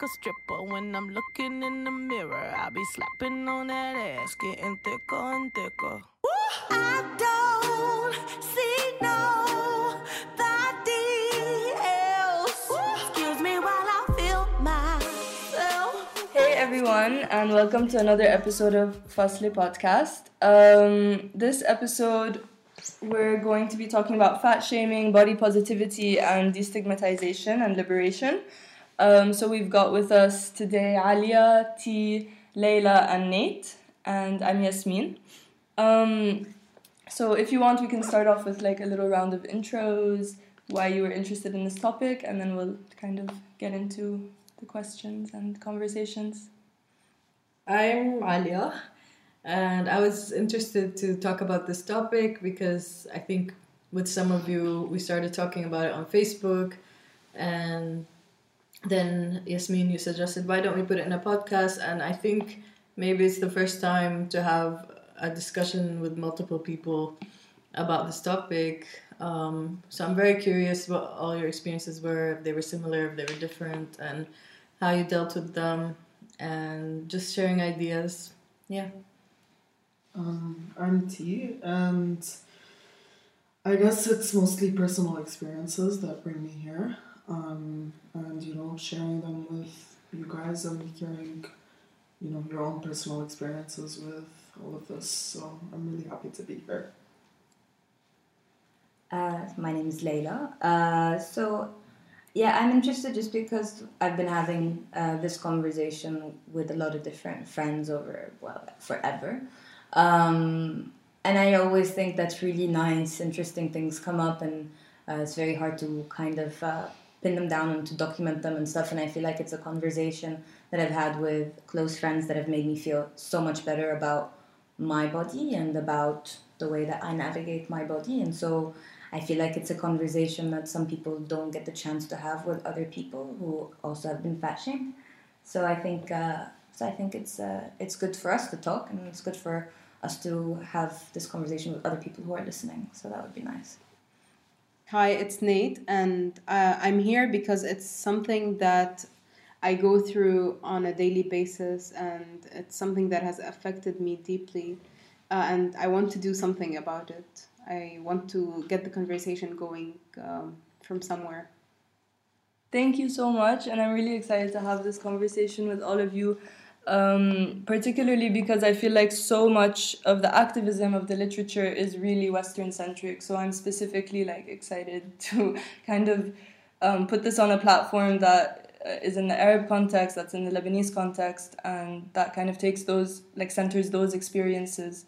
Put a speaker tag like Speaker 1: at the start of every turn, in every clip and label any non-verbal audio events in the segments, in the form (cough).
Speaker 1: like a stripper. When I'm looking in the mirror, I be slapping on that ass, getting thicker and thicker. I don't see nobody else. Excuse me while I feel myself.
Speaker 2: Hey everyone, and welcome to another episode of Fasli Podcast. Um, this episode, we're going to be talking about fat shaming, body positivity, and destigmatization and liberation. Um, so we've got with us today Alia, T, Leila, and Nate, and I'm Yasmin. Um, so if you want, we can start off with like a little round of intros, why you were interested in this topic, and then we'll kind of get into the questions and conversations.
Speaker 3: I'm Alia, and I was interested to talk about this topic because I think with some of you, we started talking about it on Facebook, and then Yasmin, you suggested, why don't we put it in a podcast? And I think maybe it's the first time to have a discussion with multiple people about this topic. Um, so I'm very curious what all your experiences were, if they were similar, if they were different, and how you dealt with them, and just sharing ideas. Yeah.
Speaker 4: Um, I'm T, and I guess it's mostly personal experiences that bring me here. Um, and you know, sharing them with you guys and hearing, you know, your own personal experiences with all of this. So I'm really happy to be here.
Speaker 5: Uh, my name is Layla. Uh, so, yeah, I'm interested just because I've been having uh, this conversation with a lot of different friends over, well, forever. Um, and I always think that's really nice, interesting things come up, and uh, it's very hard to kind of uh, pin them down and to document them and stuff. And I feel like it's a conversation that I've had with close friends that have made me feel so much better about my body and about the way that I navigate my body. And so I feel like it's a conversation that some people don't get the chance to have with other people who also have been fat shamed. So I think uh, so I think it's uh, it's good for us to talk and it's good for us to have this conversation with other people who are listening. So that would be nice.
Speaker 6: Hi, it's Nate, and uh, I'm here because it's something that I go through on a daily basis, and it's something that has affected me deeply, uh, and I want to do something about it. I want to get the conversation going um, from somewhere.
Speaker 2: Thank you so much, and I'm really excited to have this conversation with all of you, um, particularly because I feel like so much of the activism of the literature is really Western centric. So I'm specifically like excited (laughs) to kind of um, put this on a platform that uh, in the Arab context, that's in the Lebanese context, and that kind of takes those like centers those experiences.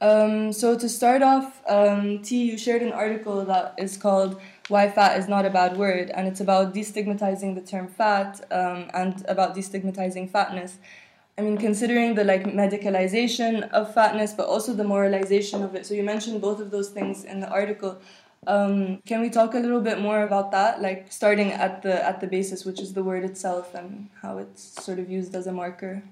Speaker 2: Um, so to start off, um, T, you shared an article that is called "Why Fat Is Not a Bad Word," and it's about destigmatizing the term fat um, and about destigmatizing fatness. I mean, considering the like medicalization of fatness, but also the moralization of it. So you mentioned both of those things in the article. Um, can we talk a little bit more about that, like starting at the at the basis, which is the word itself, and how it's sort of used as a marker?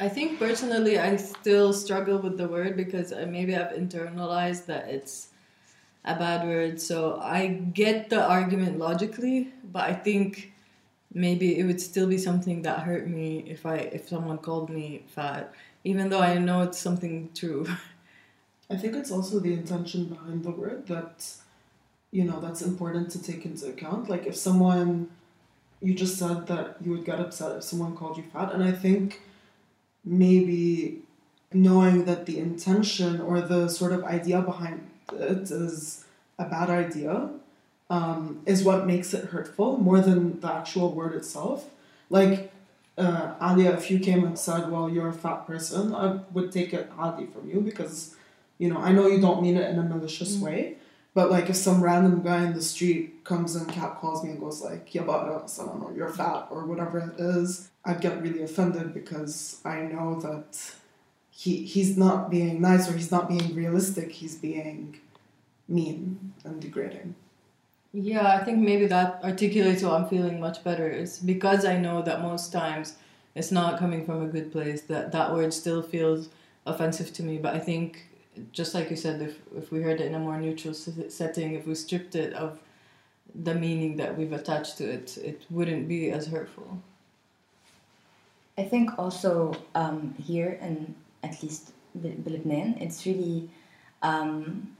Speaker 3: I think personally, I still struggle with the word because maybe I've internalized that it's a bad word. So I get the argument logically, but I think maybe it would still be something that hurt me if I if someone called me fat, even though I know it's something true. (laughs)
Speaker 4: I think it's also the intention behind the word that, you know, that's important to take into account. Like if someone, you just said that you would get upset if someone called you fat, and I think maybe knowing that the intention or the sort of idea behind it is a bad idea um, is what makes it hurtful more than the actual word itself. Like, uh, Alia, if you came and said, well, you're a fat person, I would take it adi from you because, you know, I know you don't mean it in a malicious
Speaker 3: Mm.
Speaker 4: way, but like if some random guy in the street comes and cat calls me and goes like, uh, I don't know, you're fat or whatever it is, I'd get really offended because I know that he he's not being nice or he's not being realistic, he's being mean and degrading.
Speaker 3: Yeah, I think maybe that articulates what I'm feeling much better. Is because I know that most times it's not coming from a good place. That that word still feels offensive to me. But I think, just like you said, if if we heard it in a more neutral setting, if we stripped it of the meaning that we've attached to it, it wouldn't be as hurtful.
Speaker 5: I think also um, here and at least Lebanon, it's really um,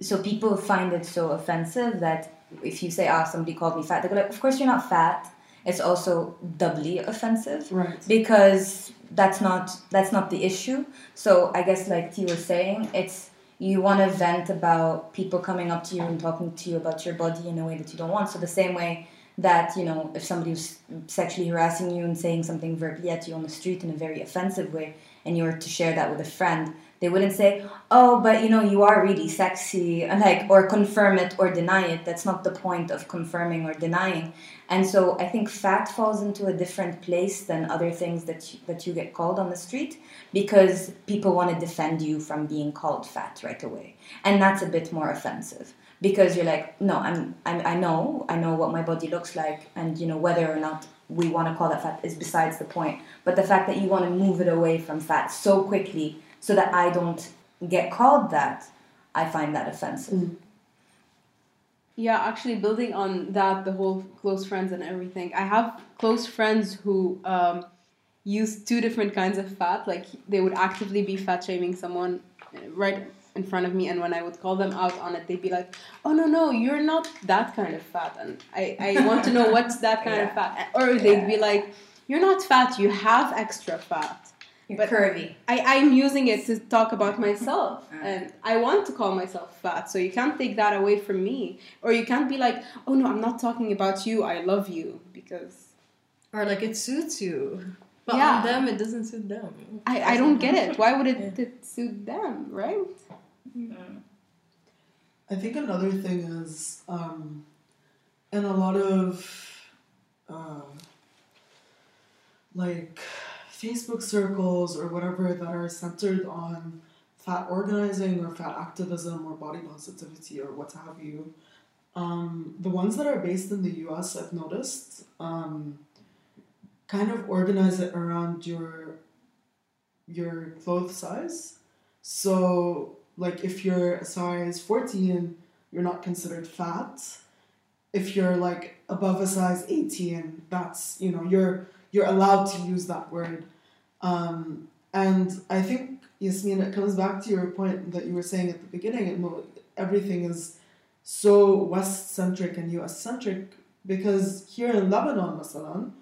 Speaker 5: so people find it so offensive that if you say, "Ah, somebody called me fat," they go like, "Of course you're not fat." It's also doubly offensive
Speaker 4: Right.
Speaker 5: because that's not that's not the issue. So I guess like T was saying, it's you want to vent about people coming up to you and talking to you about your body in a way that you don't want. So the same way that you know if somebody was sexually harassing you and saying something verbally at you on the street in a very offensive way, and you were to share that with a friend, they wouldn't say, "Oh, but you know you are really sexy," like or confirm it or deny it. That's not the point of confirming or denying. And so I think fat falls into a different place than other things that you, that you get called on the street because people want to defend you from being called fat right away, and that's a bit more offensive because you're like, no, I'm, I'm I know I know what my body looks like, and you know whether or not we want to call that fat is besides the point. But the fact that you want to move it away from fat so quickly so that I don't get called that, I find that offensive.
Speaker 6: Yeah, actually, building on that, the whole close friends and everything. I have close friends who um, use two different kinds of fat. Like they would actively be fat shaming someone uh, right in front of me, and when I would call them out on it, they'd be like, "Oh no, no, you're not that kind of fat," and I, I want to know what's that kind of (laughs) fat, or they'd be like, "You're not fat, you have extra fat."
Speaker 5: You're
Speaker 6: But-
Speaker 5: curvy.
Speaker 6: I, I'm using it to talk about myself.
Speaker 5: Mm. (laughs)
Speaker 6: And I want to call myself fat. So you can't take that away from me. Or you can't be like, oh no, I'm not talking about you. I love you. Because
Speaker 3: Or like it suits you. But
Speaker 6: Yeah.
Speaker 3: on them, it doesn't suit them.
Speaker 6: I, I don't get it. Why would it, it suit them, right?
Speaker 4: I think another thing is, um, in a lot of uh, like Facebook circles or whatever that are centered on fat organizing or fat activism or body positivity or what have you, um, the ones that are based in the US, I've noticed, um, kind of organize it around your your clothes size. So, like, if you're a size 14, you're not considered fat. If you're like above a size 18, that's, you know, you're you're allowed to use that word. Um, and I think, Yasmin, it comes back to your point that you were saying at the beginning, everything is so West centric and US centric because here in Lebanon, masalan,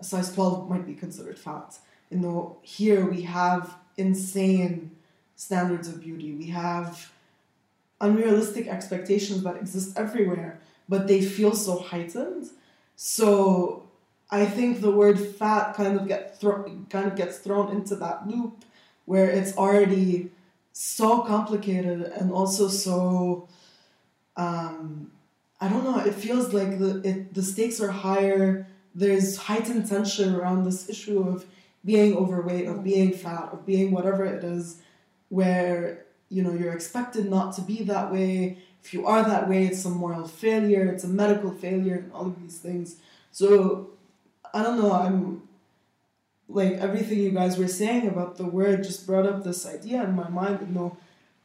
Speaker 4: a size 12 might be considered fat. You know, here we have insane standards of beauty. We have unrealistic expectations that exist everywhere, but they feel so heightened. So I think the word fat kind of get thro- kind of gets thrown into that loop where it's already so complicated and also so um, I don't know. It feels like the it, the stakes are higher. There's heightened tension around this issue of being overweight, of being fat, of being whatever it is, where you know you're expected not to be that way. If you are that way, it's a moral failure. It's a medical failure, and all of these things. So I don't know. I'm like everything you guys were saying about the word just brought up this idea in my mind. You know,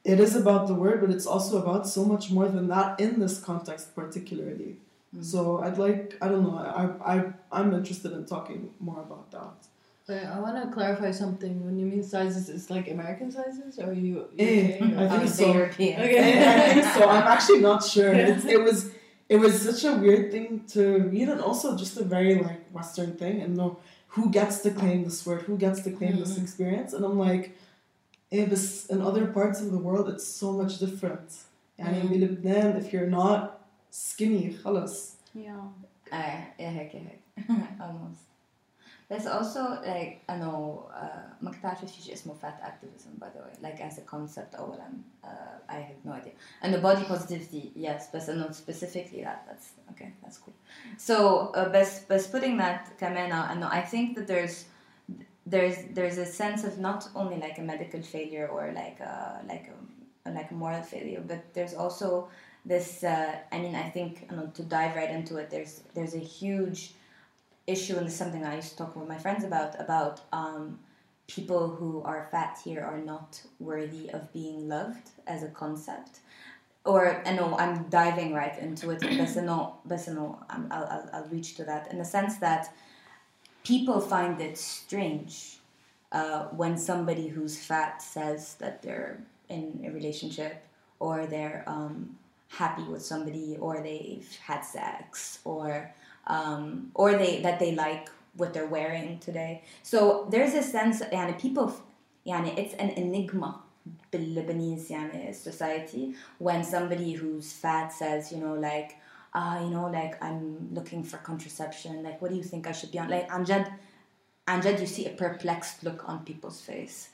Speaker 4: it is about the word, but it's also about so much more than that in this context, particularly. So I'd like I don't know. I I I'm interested in talking more about that.
Speaker 3: But I want to clarify something. When you mean sizes, it's like American sizes, or you?
Speaker 4: Eh,
Speaker 3: or-
Speaker 4: I
Speaker 5: I
Speaker 4: think so.
Speaker 5: European.
Speaker 3: Okay. (laughs)
Speaker 4: I think so. I'm (laughs) actually not sure. It's, it was it was such a weird thing to read, and also just a very like Western thing, and know who gets to claim this word, who gets to claim this experience, and I'm like, eh, but in other parts of the world, it's so much different. يعني بلبنان, if you're not skinny, خلص.
Speaker 6: Yeah.
Speaker 5: آه، إيه هيك هيك (laughs) almost there's also like I know uh, ما كنت عارفة في شيء اسمه fat activism by the way like as a concept أولا uh, I have no idea and the body positivity yes but I know specifically that that's okay that's cool so uh, بس بس putting that كمان I know I think that there's there's there's a sense of not only like a medical failure or like a like a like a moral failure, but there's also this. Uh, I mean, I think you know, to dive right into it, there's there's a huge issue, and is something I used to talk with my friends about about um, people who are fat here are not worthy of being loved as a concept. Or I know I'm diving right into it, but no, but no, I'll, I'll I'll reach to that in the sense that people find it strange uh, when somebody who's fat says that they're in a relationship or they're um, happy with somebody or they've had sex or um, or they that they like what they're wearing today. So there's a sense and people يعني it's an enigma باللبنانese يعني society when somebody who's fat says you know like ah uh, you know like I'm looking for contraception like what do you think I should be on like عن جد عن جد you see a perplexed look on people's face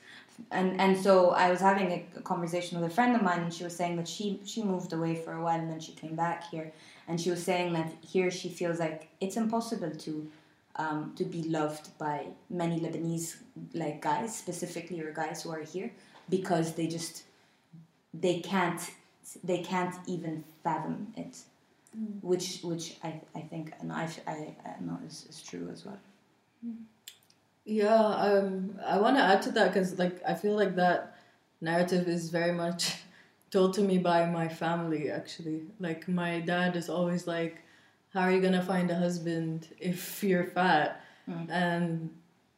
Speaker 5: and and so I was having a, a, conversation with a friend of mine, and she was saying that she she moved away for a while, and then she came back here, and she was saying that here she feels like it's impossible to um, to be loved by many Lebanese like guys specifically or guys who are here because they just they can't they can't even fathom it, mm. which which I, I think and I I, I know is, is true as well. Mm.
Speaker 3: Yeah, um, I want to add to that because, like, I feel like that narrative is very much told to me by my family. Actually, like, my dad is always like, "How are you gonna find a husband if you're fat?" Mm. And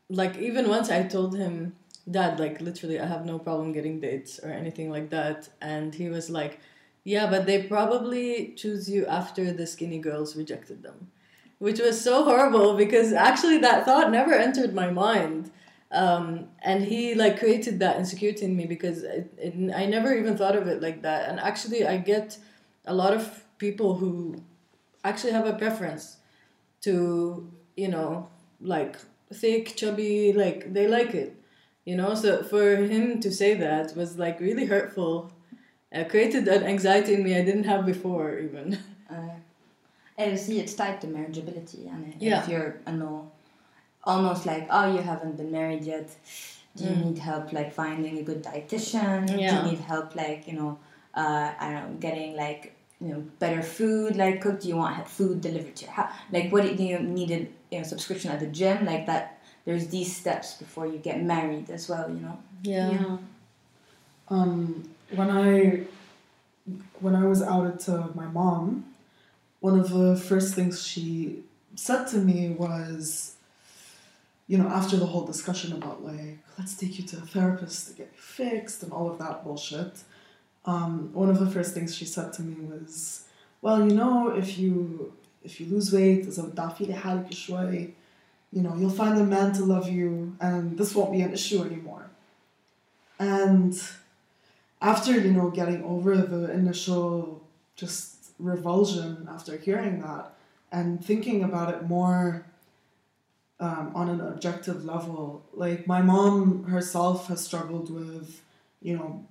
Speaker 3: like, even once I told him, "Dad, like, literally, I have no problem getting dates or anything like that," and he was like, "Yeah, but they probably choose you after the skinny girls rejected them." which was so horrible because actually that thought never entered my mind. Um, and he like created that insecurity in me because it, it, I never even thought of it like that. And actually, I get a lot of people who actually have a preference to you know like thick, chubby, like they like it, you know. So for him to say that was like really hurtful. It created an anxiety in me I didn't have before even.
Speaker 5: Uh, and see, it's tied to marriageability. And yeah. if you're, a know, almost like, oh, you haven't been married yet. Do you mm. need help, like finding a good dietitian? Yeah. Do you need help, like you know, uh, I don't know, getting like you know better food like cooked? Do you want food delivered to your house? Like, what do you need? A you know subscription at the gym? Like that. There's these steps before you get married as well. You know.
Speaker 3: Yeah. yeah.
Speaker 4: Um, when I when I was outed to my mom, one of the first things she said to me was, you know, after the whole discussion about like, let's take you to a therapist to get you fixed and all of that bullshit, um, one of the first things she said to me was, well, you know, if you if you lose weight, you know, you'll find a man to love you and this won't be an issue anymore. And after, you know, getting over the initial just revulsion after hearing that and thinking about it more um, on an objective level. Like my mom herself has struggled with, you know,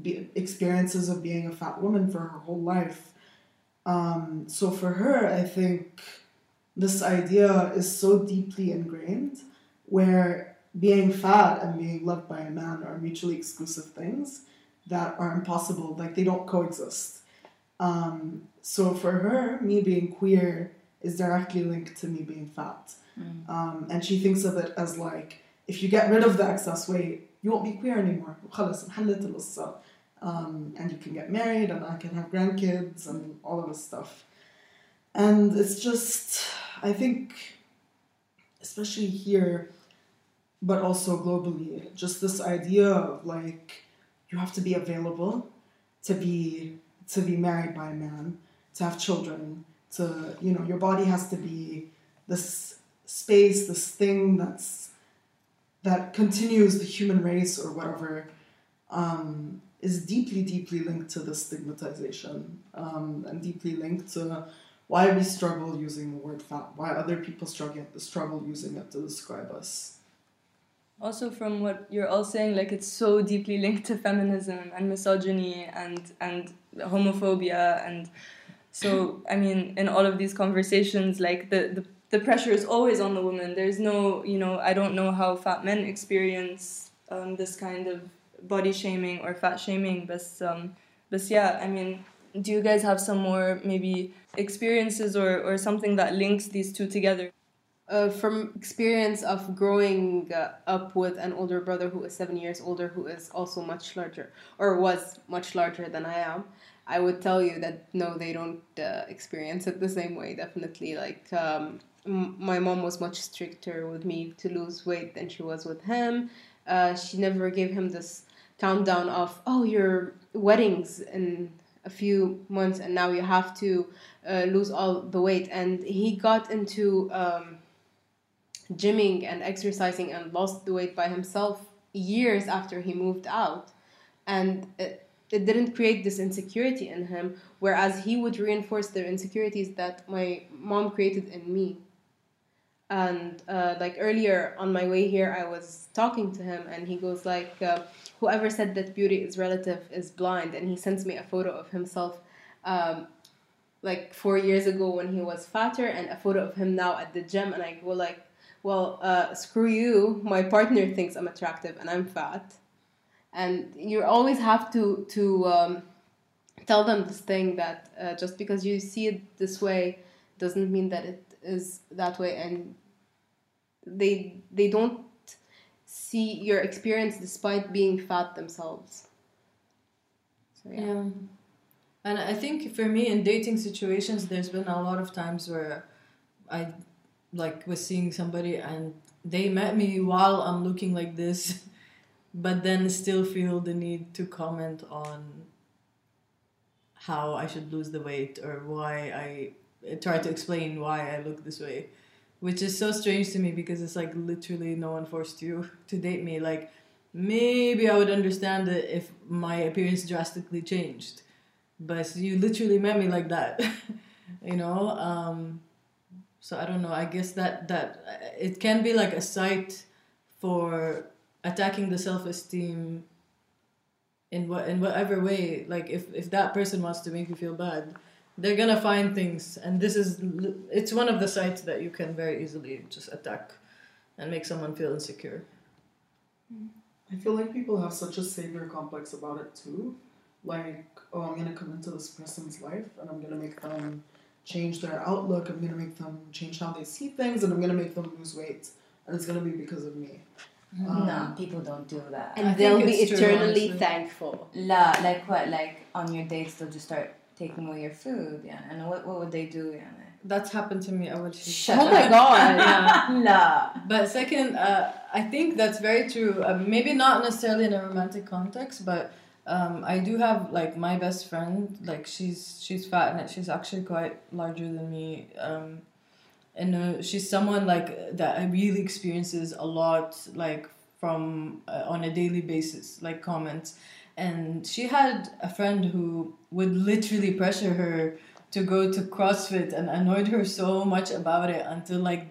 Speaker 4: be, experiences of being a fat woman for her whole life. Um, so for her, I think this idea is so deeply ingrained where being fat and being loved by a man are mutually exclusive things that are impossible, like they don't coexist. Um, so for her, me being queer is directly linked to me being fat. Mm. Um, and she thinks of it as like, if you get rid of the excess weight, you won't be queer anymore. Um, and you can get married and I can have grandkids and all of this stuff. And it's just, I think, especially here, but also globally, just this idea of like, you have to be available to be to be married by a man, to have children, to, you know, your body has to be this space, this thing that's that continues the human race or whatever, um, is deeply, deeply linked to the stigmatization um, and deeply linked to why we struggle using the word fat, why other people struggle, struggle using it to describe us.
Speaker 2: Also from what you're all saying like it's so deeply linked to feminism and misogyny and and homophobia and so i mean in all of these conversations like the, the the pressure is always on the woman. There's no you know i don't know how fat men experience um, this kind of body shaming or fat shaming but um but yeah i mean do you guys have some more maybe experiences or or something that links these two together?
Speaker 6: Uh, from experience of growing uh, up with an older brother who is seven years older, who is also much larger or was much larger than I am, I would tell you that no, they don't uh, experience it the same way. Definitely, like um, m- my mom was much stricter with me to lose weight than she was with him. Uh, she never gave him this countdown of oh your weddings in a few months and now you have to uh, lose all the weight and he got into um, gymming and exercising and lost the weight by himself years after he moved out and it, it didn't create this insecurity in him whereas he would reinforce the insecurities that my mom created in me. And uh, like earlier on my way here i was talking to him and he goes like uh, whoever said that beauty is relative is blind and he sends me a photo of himself um, like four years ago when he was fatter and a photo of him now at the gym and i go like well uh, screw you. My partner thinks i'm attractive and i'm fat and you always have to to um, tell them this thing that uh, just because you see it this way doesn't mean that it is that way. And they they don't see your experience despite being fat themselves. So yeah,
Speaker 3: Yeah. And I think for me in dating situations, there's been a lot of times where I like was seeing somebody and they met me while I'm looking like this, (laughs) but then still feel the need to comment on how I should lose the weight or why I try to explain why I look this way, which is so strange to me because it's like literally no one forced you (laughs) to date me. Like maybe I would understand it if my appearance drastically changed, but you literally met me like that, (laughs) you know. Um, so I don't know. I guess that that it can be like a site for attacking the self esteem in what in whatever way. Like if if that person wants to make you feel bad, they're gonna find things, and this is it's one of the sites that you can very easily just attack and make someone feel insecure.
Speaker 4: I feel like people have such a savior complex about it too. Like, oh, I'm gonna come into this person's life and I'm gonna make them change their outlook. I'm gonna make them change how they see things, and I'm gonna make them lose weight, and it's gonna be because of me. Um,
Speaker 5: no, people don't do that.
Speaker 6: and
Speaker 3: I
Speaker 6: they'll be
Speaker 3: it's true,
Speaker 6: eternally thankful
Speaker 5: La, like what? Like on your dates, they'll just start taking away your food. Yeah, and what what would they do? Yeah.
Speaker 3: That's happened to me. I will
Speaker 5: Shut
Speaker 6: oh my god (laughs)
Speaker 5: La.
Speaker 3: But second, uh, I think that's very true. Uh, maybe not necessarily in a romantic context, but um, I do have like my best friend. Like she's she's fat and she's actually quite larger than me. Um, and uh, she's someone like that I really experiences a lot like from uh, on a daily basis like comments. And she had a friend who would literally pressure her to go to CrossFit and annoyed her so much about it until like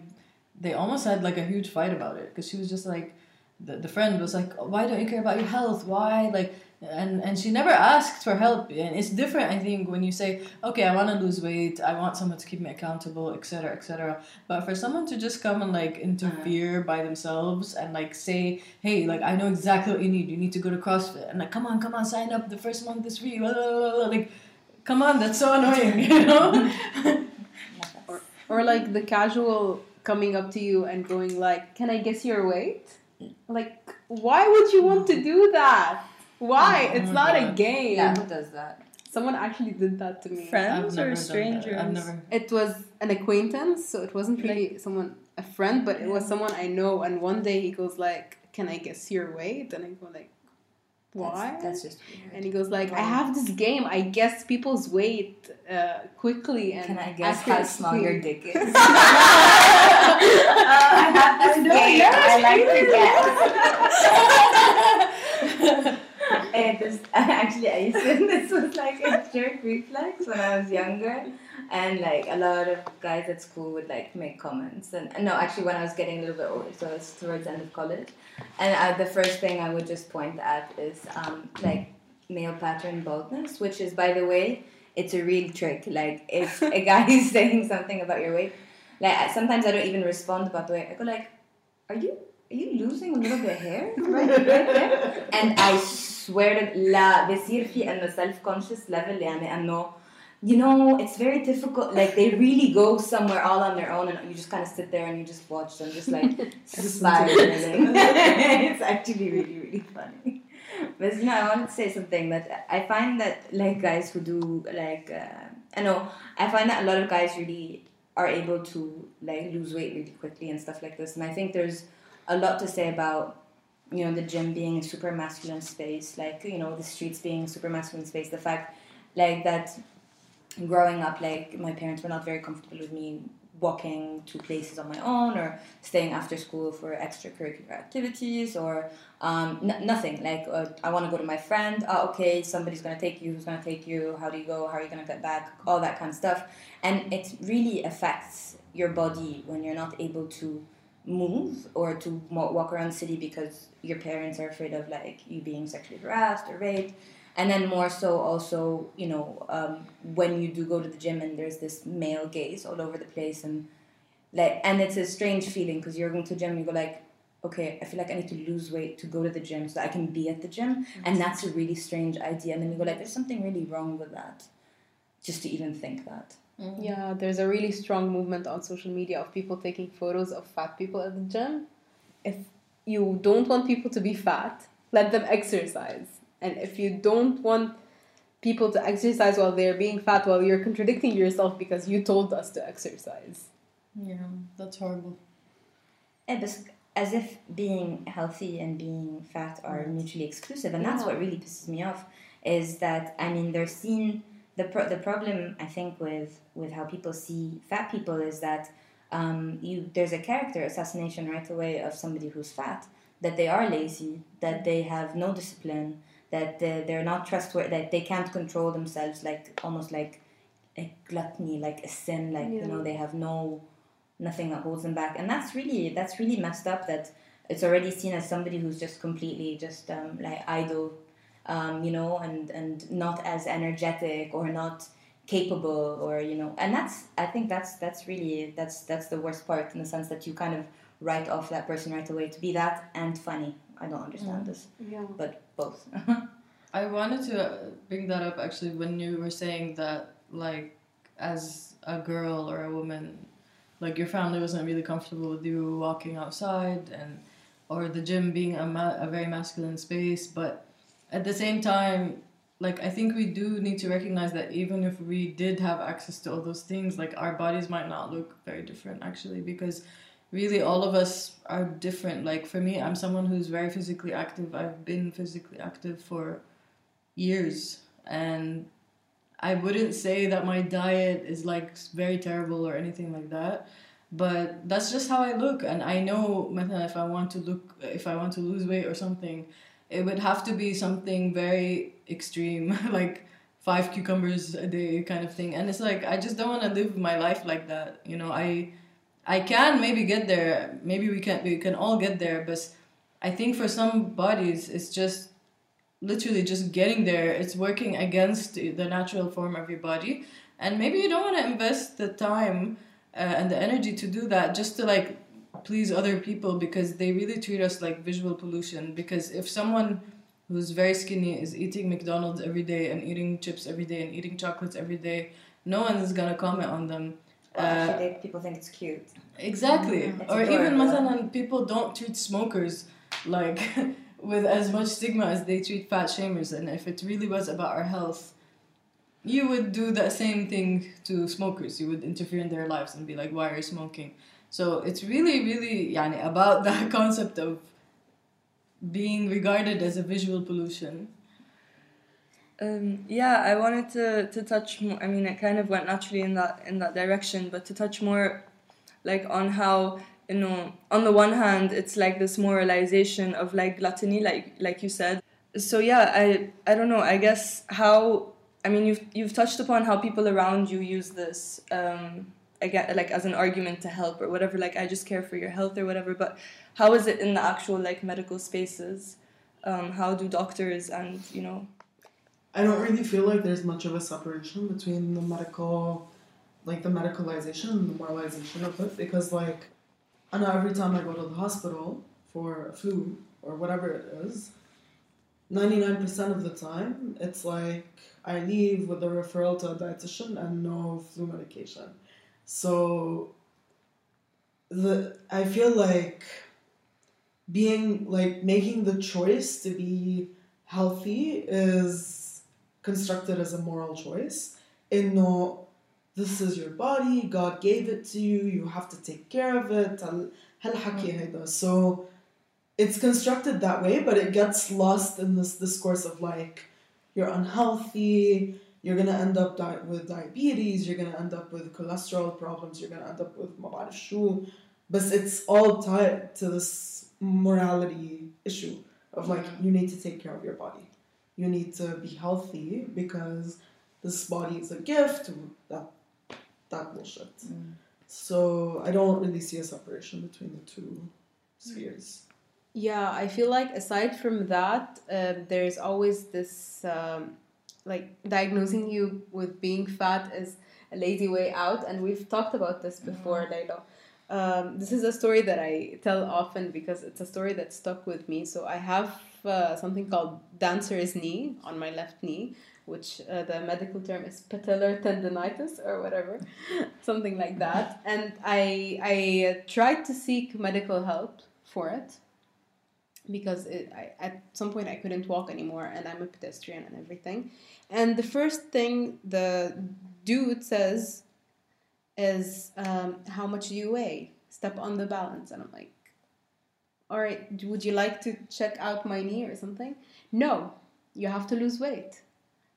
Speaker 3: they almost had like a huge fight about it. Because she was just like the, the friend was like why don't you care about your health? Why? Like and and she never asked for help. And it's different i think when you say okay i want to lose weight. I want someone to keep me accountable etc etc but for someone to just come and like interfere uh-huh. by themselves and like say hey like i know exactly what you need. You need to go to crossfit. And like come on come on sign up the first month is free blah, blah, blah, blah. like come on that's so annoying (laughs) you know?
Speaker 6: Or like the casual coming up to you and going like can i guess your weight? Like why would you want to do that why?
Speaker 3: Oh
Speaker 6: it's
Speaker 3: my
Speaker 6: not a game.
Speaker 5: Yeah, who does that?
Speaker 6: someone actually did that to me.
Speaker 2: Friends
Speaker 3: never
Speaker 2: or strangers?
Speaker 3: I've never
Speaker 6: it was an acquaintance so it wasn't really someone a friend but it was someone i know and one day he goes like can i guess your weight? And i go like why?
Speaker 5: That's, that's just weird.
Speaker 6: and he goes like i have this game. I guess people's weight uh, quickly and
Speaker 5: Can I guess how small your dick is? (laughs) I have this game. I like to guess. (laughs) And this, (laughs) actually, I used to, (laughs) this was like a jerk reflex when I was younger, and like a lot of guys at school would like make comments. And no, actually, when I was getting a little bit older, so it's towards the end of college, and uh, the first thing I would just point at is um, like male pattern baldness, which is, by the way, it's a real trick. Like if (laughs) a guy is saying something about your weight, like sometimes I don't even respond about the weight. I go like, "Are you are you losing a little bit of hair right, right there?" And I swear to لا بيصير في إنه self conscious level يعني إنه you know it's very difficult like they really go somewhere all on their own and you just kind of sit there and you just watch them just like (laughs) spiraling (laughs) it's actually really really funny but you know I wanted to say something that I find that like guys who do like uh, I know I find that a lot of guys really are able to like lose weight really quickly and stuff like this. And I think there's a lot to say about you know the gym being a super masculine space, like you know the streets being a super masculine space. The fact like that growing up, like my parents were not very comfortable with me walking to places on my own or staying after school for extracurricular activities or um, n- nothing like uh, i want to go to my friend oh, okay somebody's going to take you who's going to take you how do you go how are you going to get back all that kind of stuff and it really affects your body when you're not able to move or to walk around the city because your parents are afraid of like you being sexually harassed or raped. And then more so also you know um, when you do go to the gym and there's this male gaze all over the place and like and it's a strange feeling because you're going to the gym and you go like okay i feel like i need to lose weight to go to the gym so that i can be at the gym. And that's a really strange idea. And then you go like there's something really wrong with that. Just to even think that
Speaker 6: mm-hmm. yeah there's a really strong movement on social media of people taking photos of fat people at the gym if you don't want people to be fat let them exercise and if you don't want people to exercise while they're being fat, well, you're contradicting yourself because you told us to exercise.
Speaker 3: Yeah, that's horrible.
Speaker 5: Yeah, as if being healthy and being fat are mutually exclusive, and that's what really pisses me off. Is that I mean they're seen the pro- the problem I think with with how people see fat people is that um, you there's a character assassination right away of somebody who's fat that they are lazy that they have no discipline that they're not trustworthy, that they can't control themselves, like almost like a gluttony, like a sin, like yeah. you know they have no nothing that holds them back, and that's really that's really messed up. That it's already seen as somebody who's just completely just um, like idle, um, you know, and and not as energetic or not capable or you know and that's i think that's that's really that's that's the worst part in the sense that you kind of write off that person right away to be that and funny I don't understand mm. this. Yeah. But both. (laughs)
Speaker 3: I wanted to bring that up actually when you were saying that, like, as a girl or a woman, like your family wasn't really comfortable with you walking outside and or the gym being a, ma- a very masculine space but at the same time like i think we do need to recognize that even if we did have access to all those things like our bodies might not look very different actually because really all of us are different. Like for me i'm someone who's very physically active. I've been physically active for years and i wouldn't say that my diet is like very terrible or anything like that but that's just how i look and i know if i want to look if i want to lose weight or something it would have to be something very extreme (laughs) like five cucumbers a day kind of thing and it's like i just don't want to live my life like that you know i I can maybe get there. Maybe we can we can all get there, but I think for some bodies it's just literally just getting there. It's working against the natural form of your body, and maybe you don't want to invest the time uh, and the energy to do that just to like please other people because they really treat us like visual pollution. Because if someone who's very skinny is eating McDonald's every day and eating chips every day and eating chocolates every day, no one is gonna comment on them
Speaker 5: well, actually, uh, people think it's cute.
Speaker 3: Exactly. Mm-hmm. Or even مثلا people don't treat smokers like (laughs) with as much stigma as they treat fat shamers. And if it really was about our health, you would do the same thing to smokers. You would interfere in their lives and be like, why are you smoking? So it's really, really yani, about that (laughs) concept of being regarded as a visual pollution
Speaker 2: um, yeah, I wanted to, to touch more. I mean, it kind of went naturally in that in that direction, but to touch more, like on how you know, on the one hand, it's like this moralization of like gluttony, like like you said. So yeah, I I don't know. I guess how I mean you've you've touched upon how people around you use this um, again like as an argument to help or whatever. Like I just care for your health or whatever. But how is it in the actual like medical spaces? Um, how do doctors and you know
Speaker 4: I don't really feel like there's much of a separation between the medical, like the medicalization and the moralization of it because, like, I know every time I go to the hospital for flu or whatever it is, 99% of the time it's like I leave with a referral to a dietitian and no flu medication. So the I feel like being like making the choice to be healthy is constructed as a moral choice. And not this is your body god gave it to you you have to take care of it mm. so it's constructed that way but it gets lost in this discourse of like you're unhealthy you're going to end up di- with diabetes, you're going to end up with cholesterol problems, you're going to end up with shu. But it's all tied to this morality issue of like, you need to take care of your body. You need to be healthy because this body is a gift. That, that bullshit. Mm. So I don't really see a separation between the two spheres.
Speaker 6: Yeah, I feel like aside from that, um, uh, there's always this. Um, like diagnosing you with being fat is a lazy way out, and we've talked about this before, Layla. Um, this is a story that I tell often because it's a story that stuck with me. So I have uh, something called dancer's knee on my left knee, which uh, the medical term is patellar tendonitis or whatever, (laughs) something like that. And I I tried to seek medical help for it because it, I, at some point I couldn't walk anymore and I'm a pedestrian and everything. And the first thing the dude says is, um, How much do you weigh? Step on the balance. And I'm like, All right, would you like to check out my knee or something? No, you have to lose weight.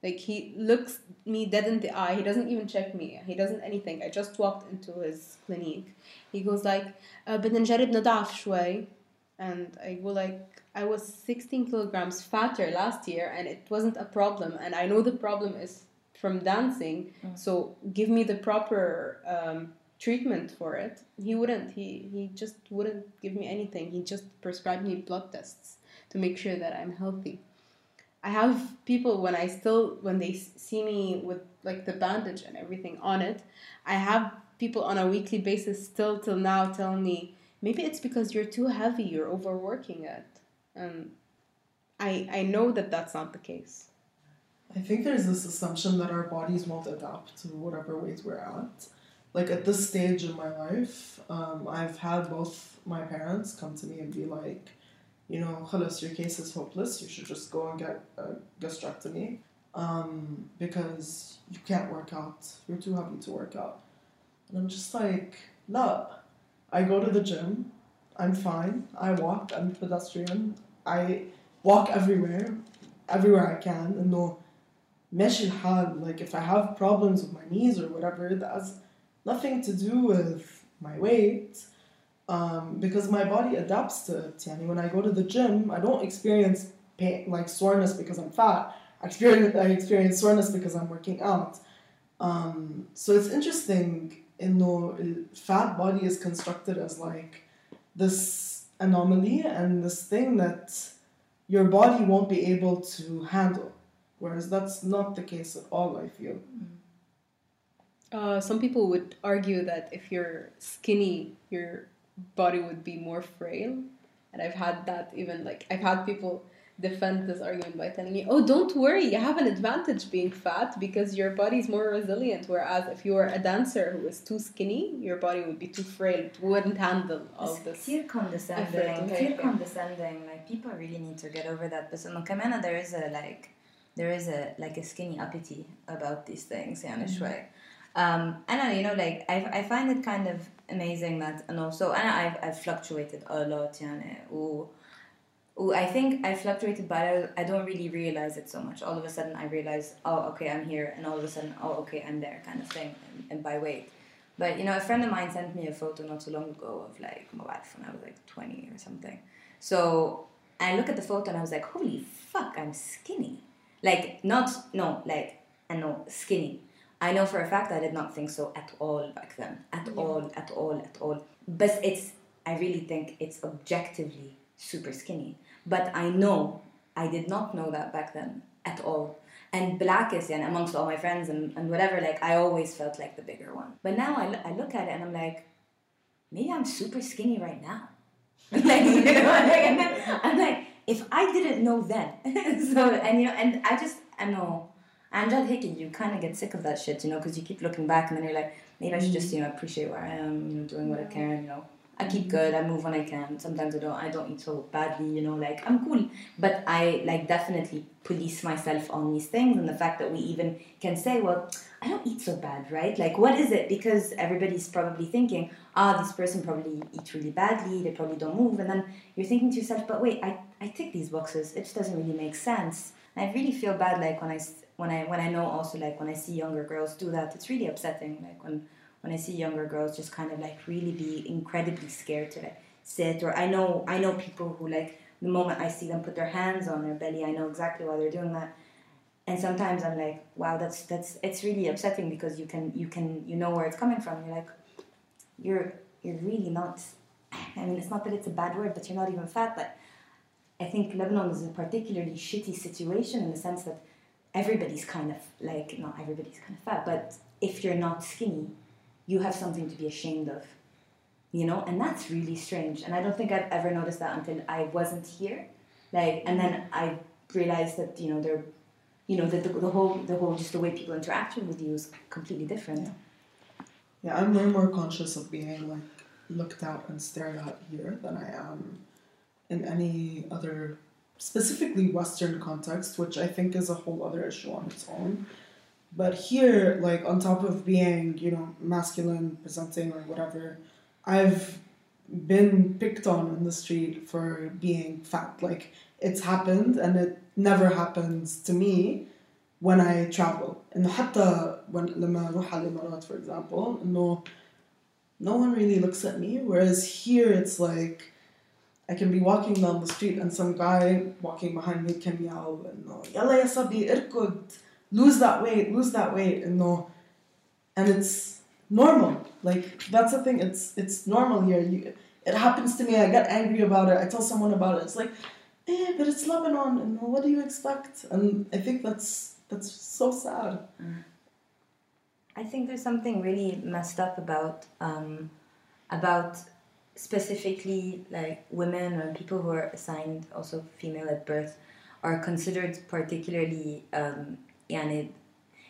Speaker 6: Like he looks me dead in the eye. He doesn't even check me. He doesn't anything. I just walked into his clinic. He goes like, uh, بدنا نجرب نضعف شوي and I go like I was 16 kilograms fatter last year and it wasn't a problem. And I know the problem is from dancing so give me the proper um, treatment for it. He wouldn't he he just wouldn't give me anything. He just prescribed me blood tests to make sure that I'm healthy. I have people when I still when they see me with like the bandage and everything on it I have people on a weekly basis still till now telling me maybe it's because you're too heavy you're overworking it and i i know that that's not the case
Speaker 4: I think there's this assumption that our bodies won't adapt to whatever weight we're at. Like at this stage in my life, um, I've had both my parents come to me and be like, you know, Khalas, your case is hopeless. You should just go and get a gastrectomy um, because you can't work out. You're too heavy to work out. And I'm just like, no. I go to the gym. I'm fine. I walk. I'm a pedestrian. I walk everywhere, everywhere I can. And no, ماشي الحال like if I have problems with my knees or whatever that has nothing to do with my weight um, because my body adapts to it يعني when I go to the gym I don't experience pain like soreness because I'm fat I experience, I experience soreness because I'm working out um, so it's interesting in the fat body is constructed as like this anomaly and this thing that your body won't be able to handle. Whereas that's not the case at all, I feel. Mm.
Speaker 6: Uh, some people would argue that if you're skinny, your body would be more frail. And I've had that even like, I've had people defend this argument by telling me, oh, don't worry, you have an advantage being fat because your body is more resilient. Whereas if you were a dancer who is too skinny, your body would be too frail, it wouldn't handle all
Speaker 5: it's
Speaker 6: this.
Speaker 5: It's condescending.
Speaker 6: Effort.
Speaker 5: Condescending. Like people really need to get over that. But in Kamena, there is a like, there is a like a skinny uppity about these things. Yeah, mm-hmm. way. Um, and I, you know, like I, I find it kind of amazing that, and also, and I've, I've fluctuated a lot. Yeah, you know, و I think I fluctuated, but I, I don't really realize it so much. All of a sudden, I realize, oh, okay, I'm here, and all of a sudden, oh, okay, I'm there, kind of thing, and, and by weight. But you know, a friend of mine sent me a photo not so long ago of like my wife when I was like 20 or something. So I look at the photo and I was like, holy fuck, I'm skinny. Like, not, no, like, and no, skinny. I know for a fact I did not think so at all back then. At all, at all, at all. But it's, I really think it's objectively super skinny. But I know I did not know that back then at all. And Blackish, and amongst all my friends and, and whatever, like, I always felt like the bigger one. But now I, I look at it and I'm like, maybe I'm super skinny right now. (laughs) like, you know, (laughs) like, and then I'm like, if I didn't know then, (laughs) so and you know, and I just I know, and Judd Hickey, you kind of get sick of that shit, you know, because you keep looking back and then you're like, maybe I should just mm-hmm. you know appreciate where I am, you know, doing what I can, you know. I keep good. I move when I can. Sometimes I don't. I don't eat so badly, you know. Like I'm cool, but I like definitely police myself on these things, and the fact that we even can say, well, I don't eat so bad, right? Like, what is it? Because everybody's probably thinking, ah, this person probably eats really badly, they probably don't move. And then you're thinking to yourself, but wait, I, I tick these boxes. It just doesn't really make sense. And I really feel bad, like, when I, when I, when I know also, like, when I see younger girls do that, it's really upsetting. Like, when, when I see younger girls just kind of, like, really be incredibly scared to, like, sit. Or I know, I know people who, like, the moment I see them put their hands on their belly, I know exactly why they're doing that and sometimes I'm like, wow, that's that's it's really upsetting because you can you can you know where it's coming from. You're like, you're you're really not. I mean, it's not that it's a bad word, but you're not even fat. But I think Lebanon is a particularly shitty situation in the sense that everybody's kind of like not everybody's kind of fat, but if you're not skinny, you have something to be ashamed of. You know, and that's really strange. And I don't think I've ever noticed that until I wasn't here. Like, and then mm-hmm. I realized that you know there you know, the, the, the, whole, the whole, just the way people interact with you is completely different.
Speaker 4: Yeah, I'm way more conscious of being like looked at and stared at here than I am in any other, specifically Western context, which I think is a whole other issue on its own. But here, like on top of being, you know, masculine, presenting or whatever, I've been picked on in the street for being fat. Like it's happened and it never happens to me when I travel إنه حتى when لما أروح على الإمارات for example إنه no one really looks at me whereas here it's like I can be walking down the street and some guy walking behind me can yell إنه يلا يا صبي اركض lose that weight, lose that weight, and no, and it's normal. Like that's the thing. It's it's normal here. You, it happens to me. I get angry about it. I tell someone about it. It's like, eh, but it's Lebanon, and what do you expect? And I think that's that's so sad. Mm.
Speaker 5: I think there's something really messed up about um, about specifically like women or people who are assigned also female at birth are considered particularly um, yani,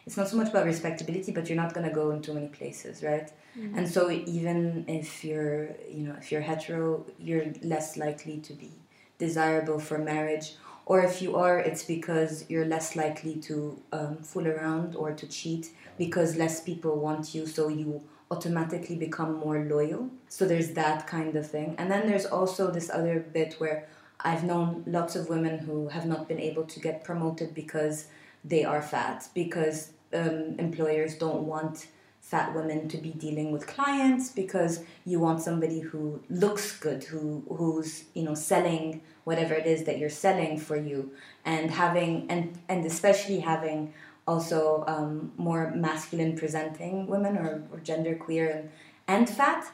Speaker 5: it's not so much about respectability but you're not going to go in too many places right? Mm-hmm. and so even if you're you know if you're hetero you're less likely to be desirable for marriage. Or if you are it's because you're less likely to um, fool around or to cheat because less people want you so you automatically become more loyal. So there's that kind of thing. And then there's also this other bit where i've known lots of women who have not been able to get promoted because they are fat because um, employers don't want fat women to be dealing with clients because you want somebody who looks good, who who's you know selling whatever it is that you're selling for you, and having and and especially having also um, more masculine presenting women or, or gender queer and, and fat.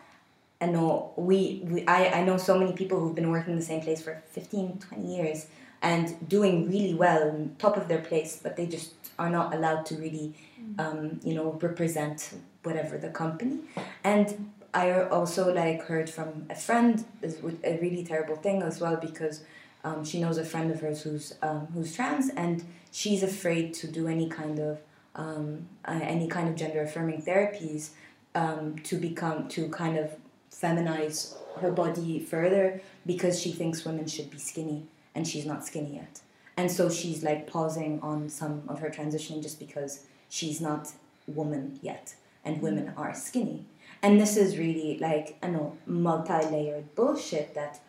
Speaker 5: And no, we, we I, I know so many people who've been working in the same place for 15, 20 years and doing really well, top of their place, but they just are not allowed to really, um, you know, represent whatever the company. And I also like heard from a friend is a really terrible thing as well because um, she knows a friend of hers who's um, who's trans and she's afraid to do any kind of um, uh, any kind of gender affirming therapies um, to become to kind of feminize her body further because she thinks women should be skinny and she's not skinny yet. And so she's like pausing on some of her transitioning just because she's not woman yet and mm-hmm. women are skinny. And this is really like I know multi-layered bullshit that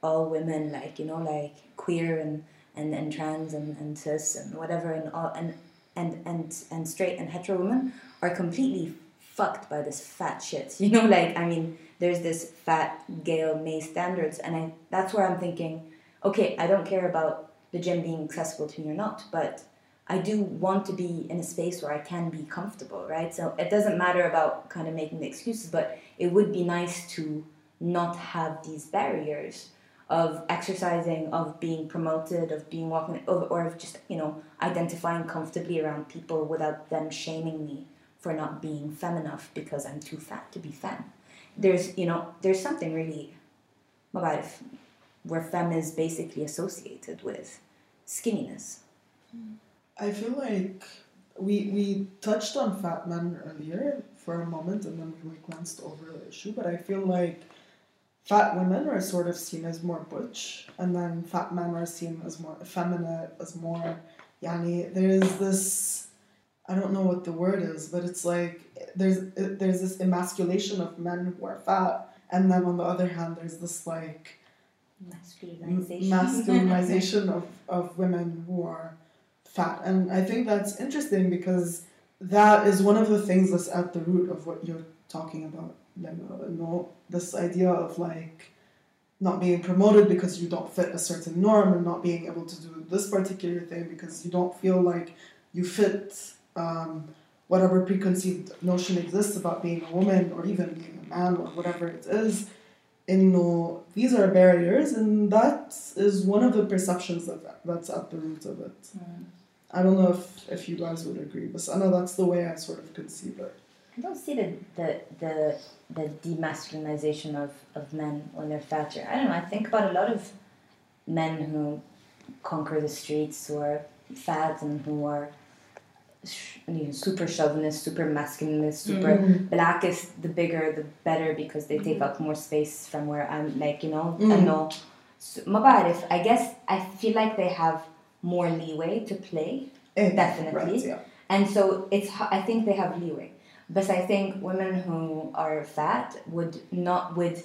Speaker 5: all women like you know like queer and and, and trans and, and cis and whatever and all and and and and straight and hetero women are completely fucked by this fat shit. (laughs) You know like I mean there's this fat Gail May standards and I that's where I'm thinking okay I don't care about the gym being accessible to me or not, but I do want to be in a space where I can be comfortable, right? So it doesn't matter about kind of making the excuses, but it would be nice to not have these barriers of exercising, of being promoted, of being walking, of, or of just, you know, identifying comfortably around people without them shaming me for not being femme enough because I'm too fat to be femme. There's, you know, there's something really, where femme is basically associated with skinniness.
Speaker 4: I feel like we we touched on fat men earlier for a moment and then we glanced over the issue, but I feel like fat women are sort of seen as more butch and then fat men are seen as more effeminate, as more yani there's this I don't know what the word is, but it's like there's there's this emasculation of men who are fat, and then on the other hand, there's this like
Speaker 5: Masculinization.
Speaker 4: masculinization (laughs) of, of women who are fat. And I think that's interesting because that is one of the things that's at the root of what you're talking about, Lemma. You know, this idea of like not being promoted because you don't fit a certain norm and not being able to do this particular thing because you don't feel like you fit um, whatever preconceived notion exists about being a woman or even being a man or whatever it is. And no, these are barriers, and that is one of the perceptions that that's at the root of it. Mm. I don't know if, if you guys would agree, but I know that's the way I sort of conceive it.
Speaker 5: I don't see the the the, the demasculinization of, of men when they're fatter. I don't know. I think about a lot of men who conquer the streets who are fat and who are sh- you know, super chauvinist, super masculinist, super blackest. The bigger, the better because they take up more space from where I'm. Like you know, I know. So, ما بعرف, I guess I feel like they have more leeway to play
Speaker 4: Eh,
Speaker 5: Definitely.
Speaker 4: Right, yeah.
Speaker 5: and so it's h- I think they have leeway, but I think women who are fat would not would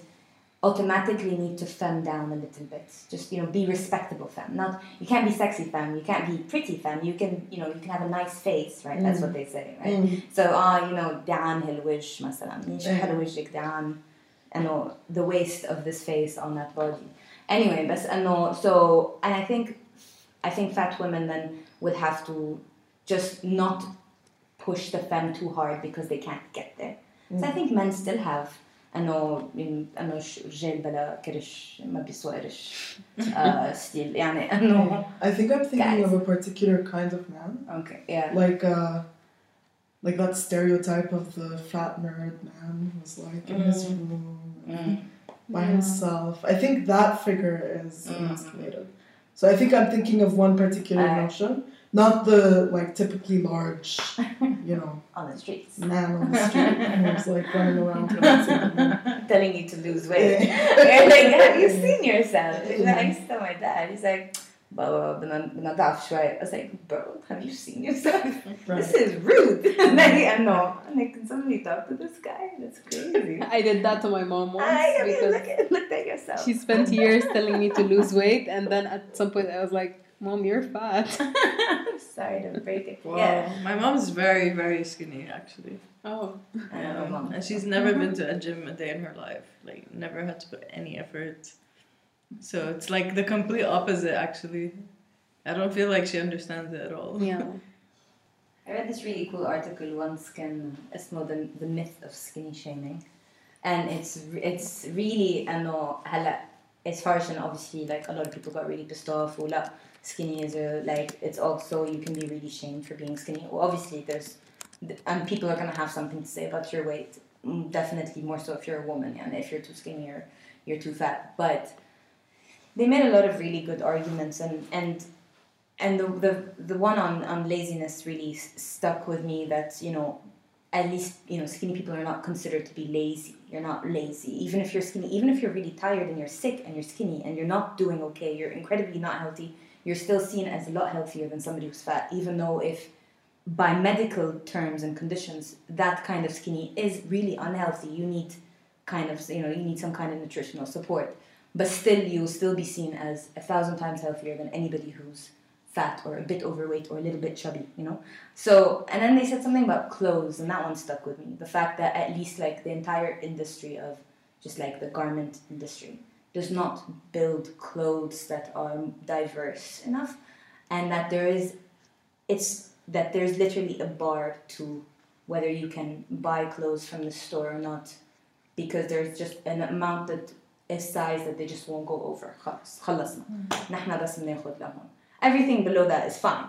Speaker 5: automatically need to femme down a little bit. Just you know, be respectable femme. Not you can't be sexy femme. You can't be pretty femme. You can you know you can have a nice face, right? That's what they say, right? So ah, you know, دعان هالوجه مثلا. مش
Speaker 4: إيه.
Speaker 5: حلو وجهك دعان. انه the waist of this face on that body. Anyway, بس انه so and I think I think fat women then would have to just not push the femme too hard because they can't get there. So I think men still have انه انه ش- رجال بلا كرش ما بيسوى قرش uh, ستيل يعني انه
Speaker 4: I think I'm thinking
Speaker 5: Guys.
Speaker 4: of a particular kind of man,
Speaker 5: okay yeah
Speaker 4: like uh, like that stereotype of the fat nerd man who's like in his room
Speaker 5: Mm.
Speaker 4: by himself. I think that figure is
Speaker 5: Mm.
Speaker 4: emasculated. So I think I'm thinking of one particular
Speaker 5: Uh.
Speaker 4: notion, not the like typically large, (laughs) you know,
Speaker 5: on the streets
Speaker 4: man on the street (laughs) who's like running around (laughs)
Speaker 5: telling you to lose weight. and like, have you seen yourself? And I used to tell my dad, he's like. Blah, blah, blah, blah, right? I was like, bro, have you seen yourself?
Speaker 4: Right.
Speaker 5: This is rude. and I, I know. I like, can somebody talk to this guy? That's crazy.
Speaker 6: I did that to my mom once.
Speaker 5: I, I mean,
Speaker 6: because
Speaker 5: look at, look at yourself.
Speaker 6: She spent years telling me to lose weight, and then at some point I was like, "Mom, you're fat." (laughs)
Speaker 5: I'm sorry to break it
Speaker 3: Wow.
Speaker 5: yeah
Speaker 3: My mom's very, very skinny, actually.
Speaker 6: Oh,
Speaker 5: I know my mom.
Speaker 3: And she's never been (laughs) to a gym a day in her life. Like, never had to put any effort. So it's like the complete opposite, actually. I don't feel like she understands it at all.
Speaker 6: yeah. (laughs)
Speaker 5: I read this really cool article once can اسمه the, the myth of skinny shaming and it's it's really انه هلا it's harsh and obviously like a lot of people got really pissed off ولا skinny is a like it's also you can be really shamed for being skinny. Well obviously there's and people are gonna have something to say about your weight Mm, definitely more so if you're a woman and if you're too skinny or you're too fat. But they made a lot of really good arguments and and and the, the the one on on laziness really s- stuck with me that you know at least you know skinny people are not considered to be lazy. You're not lazy. Even if you're skinny even if you're really tired and you're sick and you're skinny and you're not doing okay you're incredibly not healthy you're still seen as a lot healthier than somebody who's fat even though if by medical terms and conditions that kind of skinny is really unhealthy you need kind of you know you need some kind of nutritional support but still you'll still be seen as a thousand times healthier than anybody who's fat or a bit overweight or a little bit chubby, you know? So, and then they said something about clothes, and that one stuck with me. The fact that at least like the entire industry of just like the garment industry does not build clothes that are diverse enough, and that there is, it's that there's literally a bar to whether you can buy clothes from the store or not, because there's just an amount that is size that they just won't go over. خلاص خلصنا. نحن بس بناخد لهم. Everything below that is fine.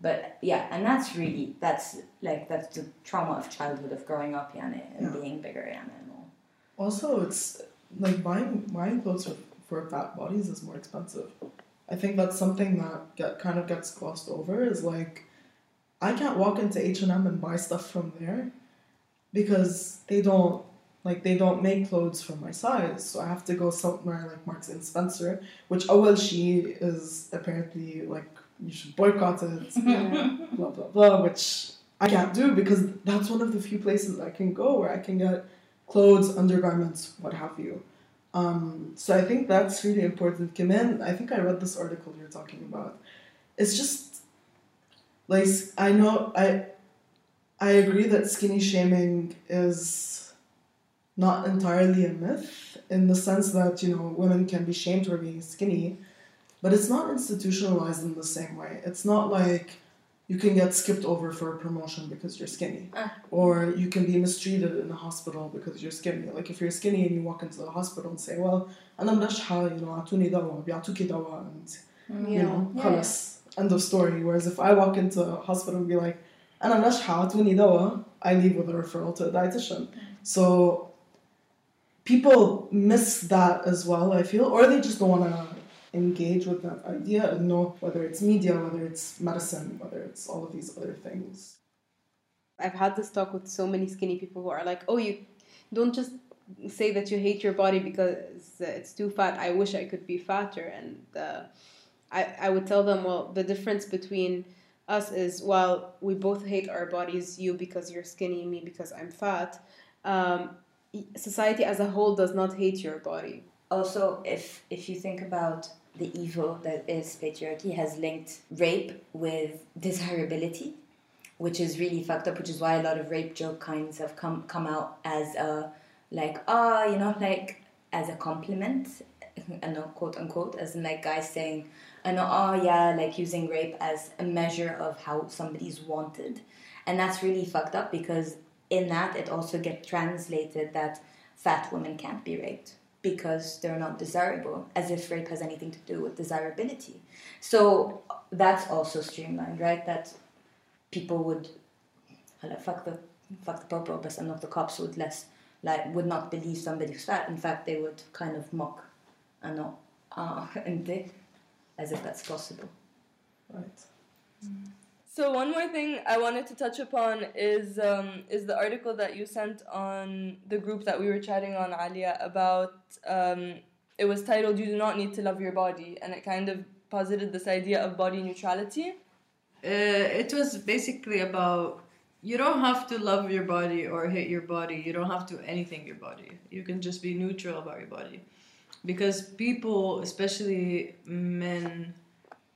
Speaker 5: But yeah, and that's really that's like that's the trauma of childhood of growing up يعني, and
Speaker 4: Yeah.
Speaker 5: being bigger يعني, and all.
Speaker 4: Also, it's like buying buying clothes for, for fat bodies is more expensive. I think that's something that get, kind of gets glossed over. Is like, I can't walk into H and M and buy stuff from there because they don't like they don't make clothes for my size. So I have to go somewhere like Marks and Spencer, which oh well, she is apparently like you should boycott it. (laughs) blah blah blah. Which I can't do because that's one of the few places I can go where I can get clothes, undergarments, what have you. Um, so I think that's really important. Kaman, I think I read this article you're talking about. It's just like I know I I agree that skinny shaming is not entirely a myth in the sense that you know women can be shamed for being skinny, but it's not institutionalized in the same way. It's not like you can get skipped over for a promotion because you're skinny,
Speaker 5: Ah.
Speaker 4: or you can be mistreated in the hospital because you're skinny. Like if you're skinny and you walk into the hospital and say, "Well, أنا ملشحة, you know, أعطوني دواء, بيعطوكي دواء," and you know,
Speaker 5: Yeah.
Speaker 4: خلص, end of story. Whereas if I walk into a hospital and be like, أنا ملشحة, أعطوني دواء, I leave with a referral to a dietitian. So people miss that as well, I feel, or they just don't want to engage with that idea and know whether it's media, whether it's medicine, whether it's all of these other things.
Speaker 6: I've had this talk with so many skinny people who are like, "Oh, you don't just say that you hate your body because it's too fat. I wish I could be fatter." And uh, I I would tell them, well, the difference between us is well, we both hate our bodies. You because you're skinny, me because I'm fat. Um, society as a whole does not hate your body.
Speaker 5: Also, if if you think about the evil that is patriarchy, has linked rape with desirability, which is really fucked up. Which is why a lot of rape joke kinds have come come out as a like ah you know like as a compliment, (laughs) and no quote unquote as in like guys saying, I know oh yeah like using rape as a measure of how somebody's wanted, and that's really fucked up because in that it also gets translated that fat women can't be raped because they're not desirable, as if rape has anything to do with desirability. So that's also streamlined, right? That people would fuck the fuck the popo, but some of the cops would less like would not believe somebody's fat. In fact, they would kind of mock and not ah (laughs) and they, as if that's possible.
Speaker 4: Right. Mm.
Speaker 2: So one more thing I wanted to touch upon is um, is the article that you sent on the group that we were chatting on Alia about. Um, it was titled "You Do Not Need to Love Your Body," and it kind of posited this idea of body neutrality.
Speaker 3: Uh, it was basically about you don't have to love your body or hate your body. You don't have to anything your body. You can just be neutral about your body, because people, especially men,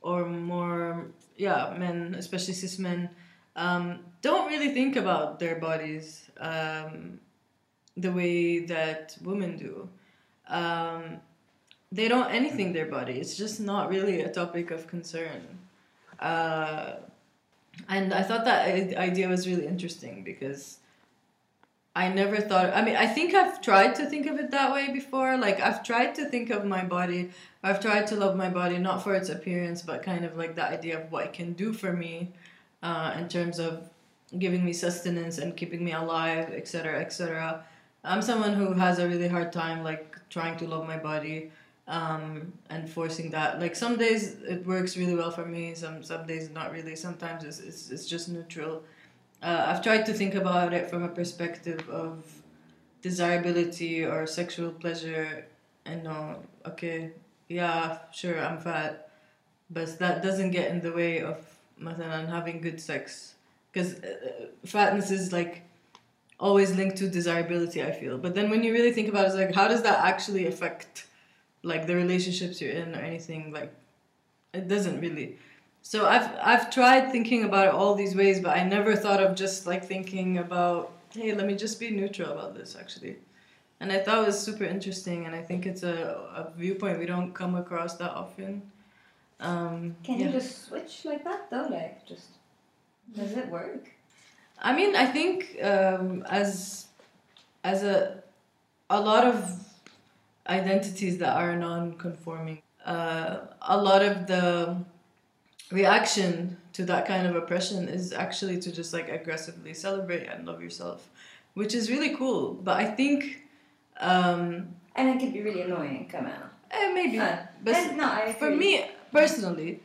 Speaker 3: or more yeah men, especially cis men, um, don't really think about their bodies um, the way that women do. Um, they don't anything their body. It's just not really a topic of concern. Uh, and I thought that idea was really interesting because I never thought. I mean, I think I've tried to think of it that way before. Like I've tried to think of my body. I've tried to love my body not for its appearance, but kind of like the idea of what it can do for me, uh, in terms of giving me sustenance and keeping me alive, etc., etc. I'm someone who has a really hard time like trying to love my body um, and forcing that. Like some days it works really well for me. Some some days not really. Sometimes it's it's, it's just neutral. Uh, I've tried to think about it from a perspective of desirability or sexual pleasure. And no, okay, yeah, sure, I'm fat, but that doesn't get in the way of مثلا having good sex because uh, fatness is like always linked to desirability. I feel, but then when you really think about it, it's like how does that actually affect like the relationships you're in or anything? Like it doesn't really. So I've I've tried thinking about it all these ways, but I never thought of just like thinking about hey, let me just be neutral about this actually. And I thought it was super interesting, and I think it's a, a viewpoint we don't come across that often. Um,
Speaker 5: Can
Speaker 3: yeah.
Speaker 5: you just switch like that though? Like just does it work?
Speaker 3: I mean, I think um, as as a a lot of identities that are non-conforming, uh, a lot of the reaction to that kind of oppression is actually to just like aggressively celebrate and love yourself, which is really cool. But I think um,
Speaker 5: And it can be really annoying, come out.
Speaker 3: eh, maybe,
Speaker 5: Uh,
Speaker 3: but
Speaker 5: no, I
Speaker 3: for me personally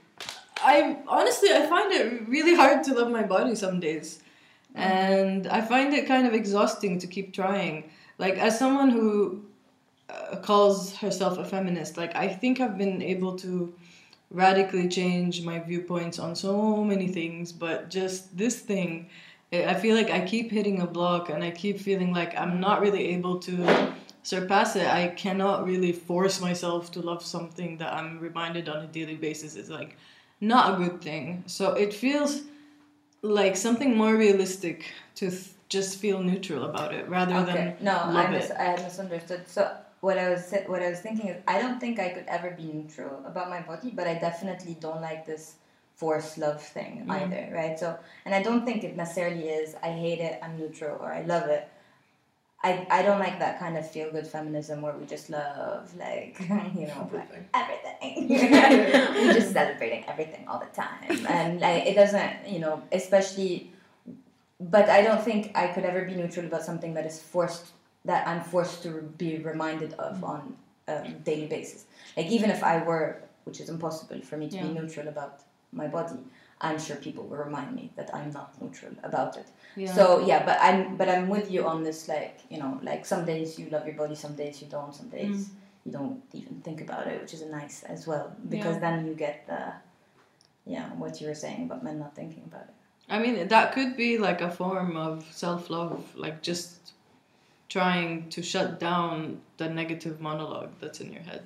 Speaker 3: i honestly i find it really hard to love my body some days. And i find it kind of exhausting to keep trying. Like as someone who uh, calls herself a feminist like i think i've been able to radically change my viewpoints on so many things but just this thing I feel like I keep hitting a block and I keep feeling like I'm not really able to surpass it. I cannot really force myself to love something that I'm reminded on a daily basis is like not a good thing. So it feels like something more realistic to th- just feel neutral about it rather
Speaker 5: Okay.
Speaker 3: than
Speaker 5: No,
Speaker 3: love
Speaker 5: I, mis-. I had misunderstood. So what I was what I was thinking is I don't think I could ever be neutral about my body, but I definitely don't like this forced love thing
Speaker 3: Mm.
Speaker 5: either, right? So and I don't think it necessarily is I hate it, I'm neutral, or I love it. I, I don't like that kind of feel good feminism where we just love like (laughs) you know like everything. (laughs) (laughs) We're just celebrating everything all the time, and like it doesn't you know especially. But I don't think I could ever be neutral about something that is forced that I'm forced to be reminded of on a daily basis. Like even if I were, which is impossible for me to be neutral about my body, I'm sure people will remind me that I'm not neutral about it.
Speaker 3: Yeah.
Speaker 5: So yeah, but I'm but I'm with you on this. Like you know, like some days you love your body, some days you don't, some days
Speaker 3: Mm.
Speaker 5: you don't even think about it, which is nice as well because
Speaker 3: Yeah.
Speaker 5: then you get the yeah what you were saying about men not thinking about it.
Speaker 3: I mean, that could be like a form of self love, like just trying to shut down the negative monologue that's in your head.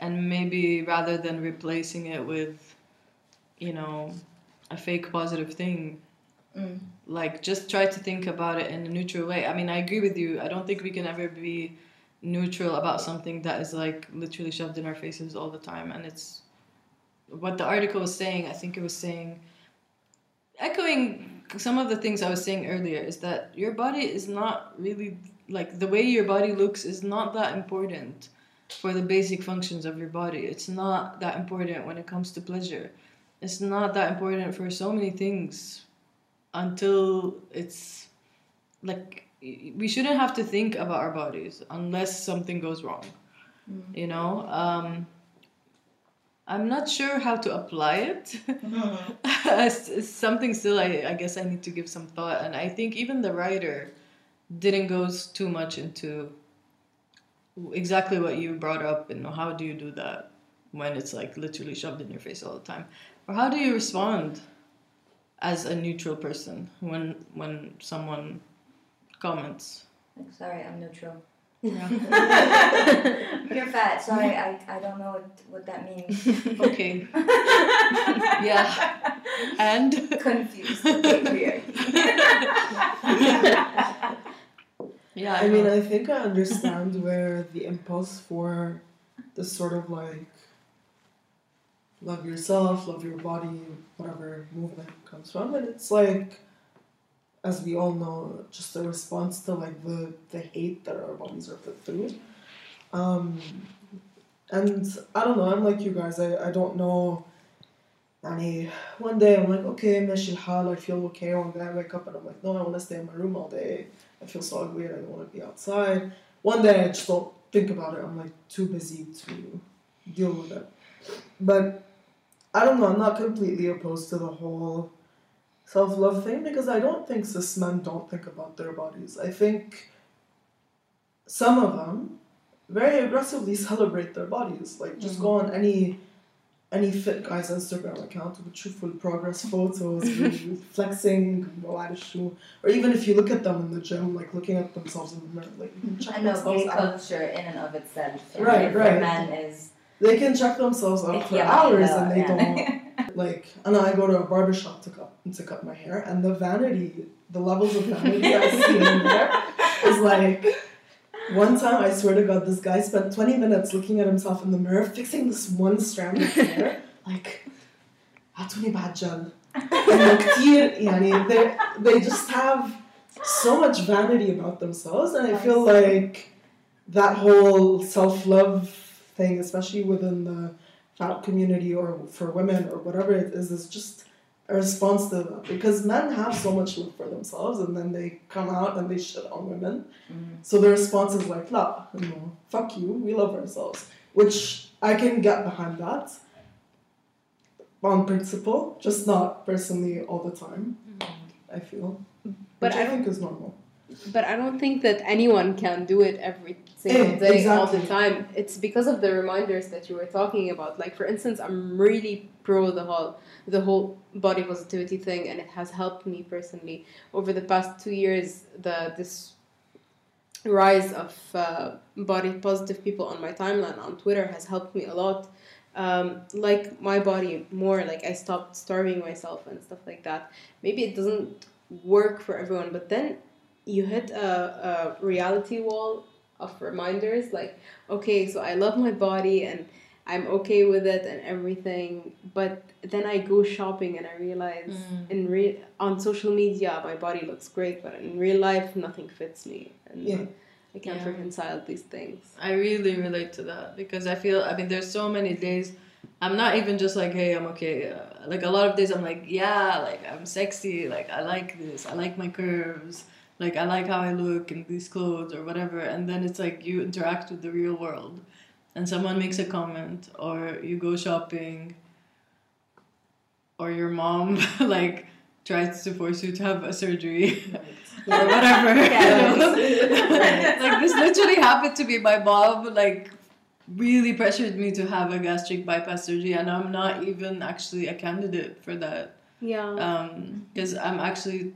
Speaker 3: And maybe rather than replacing it with, you know, a fake positive thing,
Speaker 5: Mm.
Speaker 3: like just try to think about it in a neutral way. I mean, I agree with you. I don't think we can ever be neutral about something that is like literally shoved in our faces all the time. And it's what the article was saying, I think it was saying echoing some of the things I was saying earlier is that your body is not really like the way your body looks is not that important for the basic functions of your body. It's not that important when it comes to pleasure. It's not that important for so many things until it's like we shouldn't have to think about our bodies unless something goes wrong. You know, um, I'm not sure how to apply it. (laughs) (laughs) it's, it's something still I, I guess I need to give some thought and I think even the writer didn't go too much into exactly what you brought up and how do you do that when it's like literally shoved in your face all the time or how do you respond as a neutral person when when someone comments
Speaker 5: Like, sorry, I'm neutral.
Speaker 3: yeah. (laughs)
Speaker 5: You're fat. Sorry, I, I don't know what, what that means. (laughs)
Speaker 3: okay yeah and
Speaker 5: Confused. Okay, (laughs)
Speaker 3: yeah
Speaker 4: I mean, I think I understand where the impulse for the sort of like love yourself, love your body, whatever movement comes from. And it's like, as we all know, just a response to like the, the hate that our bodies are put through. Um, and I don't know, I'm like you guys, I, I don't know. Yani, one day I'm like, okay, ماشي الحال, I feel okay. One day I wake up and I'm like, no, I want to stay in my room all day. I feel so ugly and I don't want to be outside. One day I just don't think about it. I'm like too busy to deal with it. But I don't know, I'm not completely opposed to the whole self love thing because I don't think cis men don't think about their bodies. I think some of them very aggressively celebrate their bodies. Like just go on any any fit guy's Instagram account with full progress photos, (laughs) really flexing, or even if you look at them in the gym, like looking at themselves in the mirror, like you can check
Speaker 5: I know
Speaker 4: themselves
Speaker 5: culture in and of itself. and
Speaker 4: Right,
Speaker 5: for
Speaker 4: right.
Speaker 5: men is
Speaker 4: They can check themselves out for
Speaker 5: Yeah,
Speaker 4: hours
Speaker 5: yeah,
Speaker 4: and they
Speaker 5: yeah.
Speaker 4: don't. Like, (laughs) and I go to a barber shop to cut to cut my hair, and the vanity, the levels of vanity I see in there is like. One time, I swear to God, this guy spent 20 minutes looking at himself in the mirror, fixing this one strand of hair. (laughs) Like, عطوني بعد جل. إنه كتير يعني they they just have so much vanity about themselves, and I feel like that whole self love thing, especially within the fat community or for women or whatever it is, is just a response to that. Because men have so much love for themselves and then they come out and they shit on women. Mm-hmm. So the response is like, la, you know, fuck you, we love ourselves. Which I can get behind that on principle, just not personally all the time, mm-hmm. I feel. Mm-hmm.
Speaker 6: But
Speaker 4: which
Speaker 6: I
Speaker 4: I think is normal.
Speaker 6: But I don't think that anyone can do it every single
Speaker 4: Eh,
Speaker 6: day all the time. It's because of the reminders that you were talking about. Like for instance, I'm really pro the whole the whole body positivity thing, and it has helped me personally over the past two years. The this rise of uh, body positive people on my timeline on Twitter has helped me a lot. Um, like my body more, like I stopped starving myself and stuff like that. Maybe it doesn't work for everyone, but then you hit a, a reality wall of reminders like, okay, so I love my body and I'm okay with it and everything, but then I go shopping and I realize
Speaker 3: Mm.
Speaker 6: in re- on social media my body looks great, but in real life nothing fits me, and
Speaker 4: Yeah.
Speaker 6: I can't
Speaker 3: Yeah.
Speaker 6: reconcile these things.
Speaker 3: I really relate to that because I feel I mean there's so many days I'm not even just like hey I'm okay uh, like a lot of days I'm like yeah like I'm sexy like I like this I like my curves like I like how I look in these clothes or whatever and then it's like you interact with the real world and someone makes a comment or you go shopping or your mom (laughs) like tries to force you to have a surgery (laughs) or whatever. (laughs)
Speaker 5: Yeah.
Speaker 3: like this literally happened to me. My mom like really pressured me to have a gastric bypass surgery, and I'm not even actually a candidate for that.
Speaker 6: Yeah.
Speaker 3: Um, because I'm actually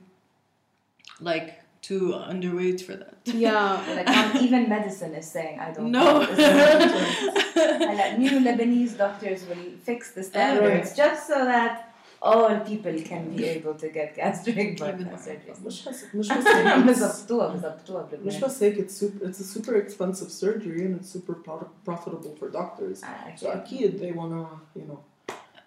Speaker 3: like too underweight for that.
Speaker 6: yeah. (laughs)
Speaker 5: Like not (laughs) even medicine is saying I don't.
Speaker 3: No. (laughs)
Speaker 5: think this is important. And like new Lebanese doctors will fix the standards just so that all people can be able to get gastric bypass surgeries.
Speaker 4: مش بس مش بس هيك it's-
Speaker 5: بظبطوها بظبطوها
Speaker 4: مش
Speaker 5: بلبنان.
Speaker 4: بس هيك it's super it's a super expensive surgery and it's super pro- profitable for doctors.
Speaker 5: Ah,
Speaker 4: So
Speaker 5: okay.
Speaker 4: أكيد they wanna you know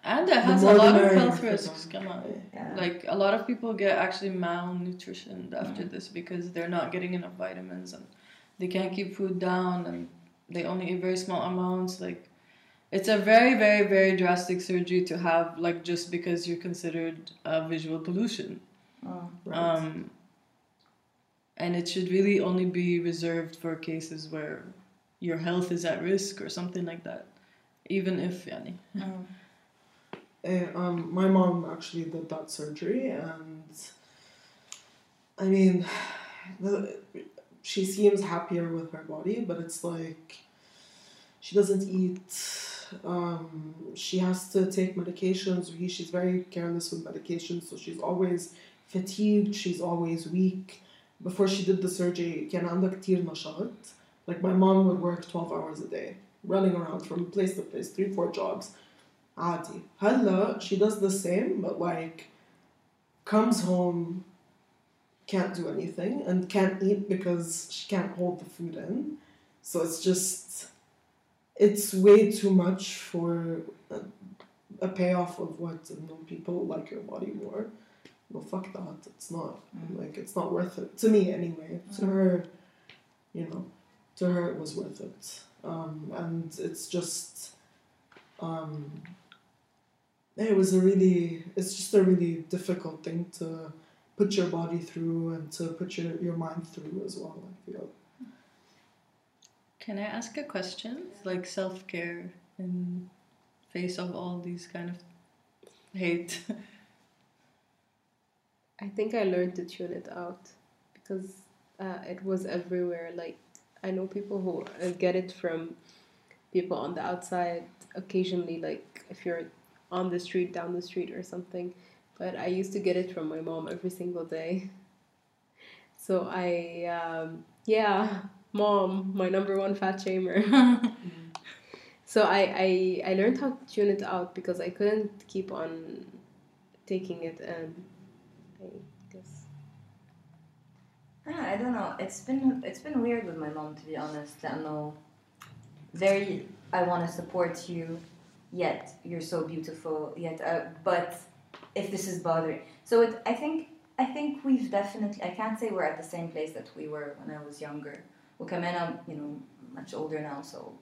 Speaker 3: and it has a lot of health risks. Come on.
Speaker 5: Yeah.
Speaker 3: Like a lot of people get actually malnutrition after this because they're not getting enough vitamins and they can't keep food down and they only eat very small amounts. Like it's a very, very, very drastic surgery to have like just because you're considered uh, visual pollution.
Speaker 5: Oh.
Speaker 4: right.
Speaker 3: Um, and it should really only be reserved for cases where your health is at risk or something like that. Even if yani.
Speaker 5: Mm
Speaker 4: Uh, um, my mom actually did that surgery, and I mean, the, she seems happier with her body, but it's like she doesn't eat. Um, she has to take medications. He- She's very careless with medications, so she's always fatigued. She's always weak. Before she did the surgery, كان عندها كتير نشاط. Like my mom would work twelve hours a day, running around from place to place, three four jobs. Adi. Hala, she does the same, but like comes home, can't do anything, and can't eat because she can't hold the food in. So it's just, it's way too much for a, a payoff of what you know, people like your body more. Well, fuck that. It's not mm. like it's not worth it to me anyway. Mm. To her, you know, to her it was worth it, um, and it's just. Um, it was a really it's just a really difficult thing to put your body through and to put your, your mind through as well i feel
Speaker 3: Can I ask a question? Like self care in face of all these kind of hate.
Speaker 6: I think I learned to tune it out because uh, it was everywhere. Like I know people who uh, get it from people on the outside occasionally, like if you're on the street, down the street, or something. But I used to get it from my mom every single day. So I, um, yeah, mom, my number one fat shamer. (laughs) so I, I, I learned how to tune it out because I couldn't keep on taking it and I guess.
Speaker 5: Ah, I don't know. It's been it's been weird with my mom to be honest. I know very I want to support you yet you're so beautiful. Yet, uh, but if this is bothering, so it I think I think we've definitely I can't say we're at the same place that we were when I was younger. Well, I'm you know much older now, so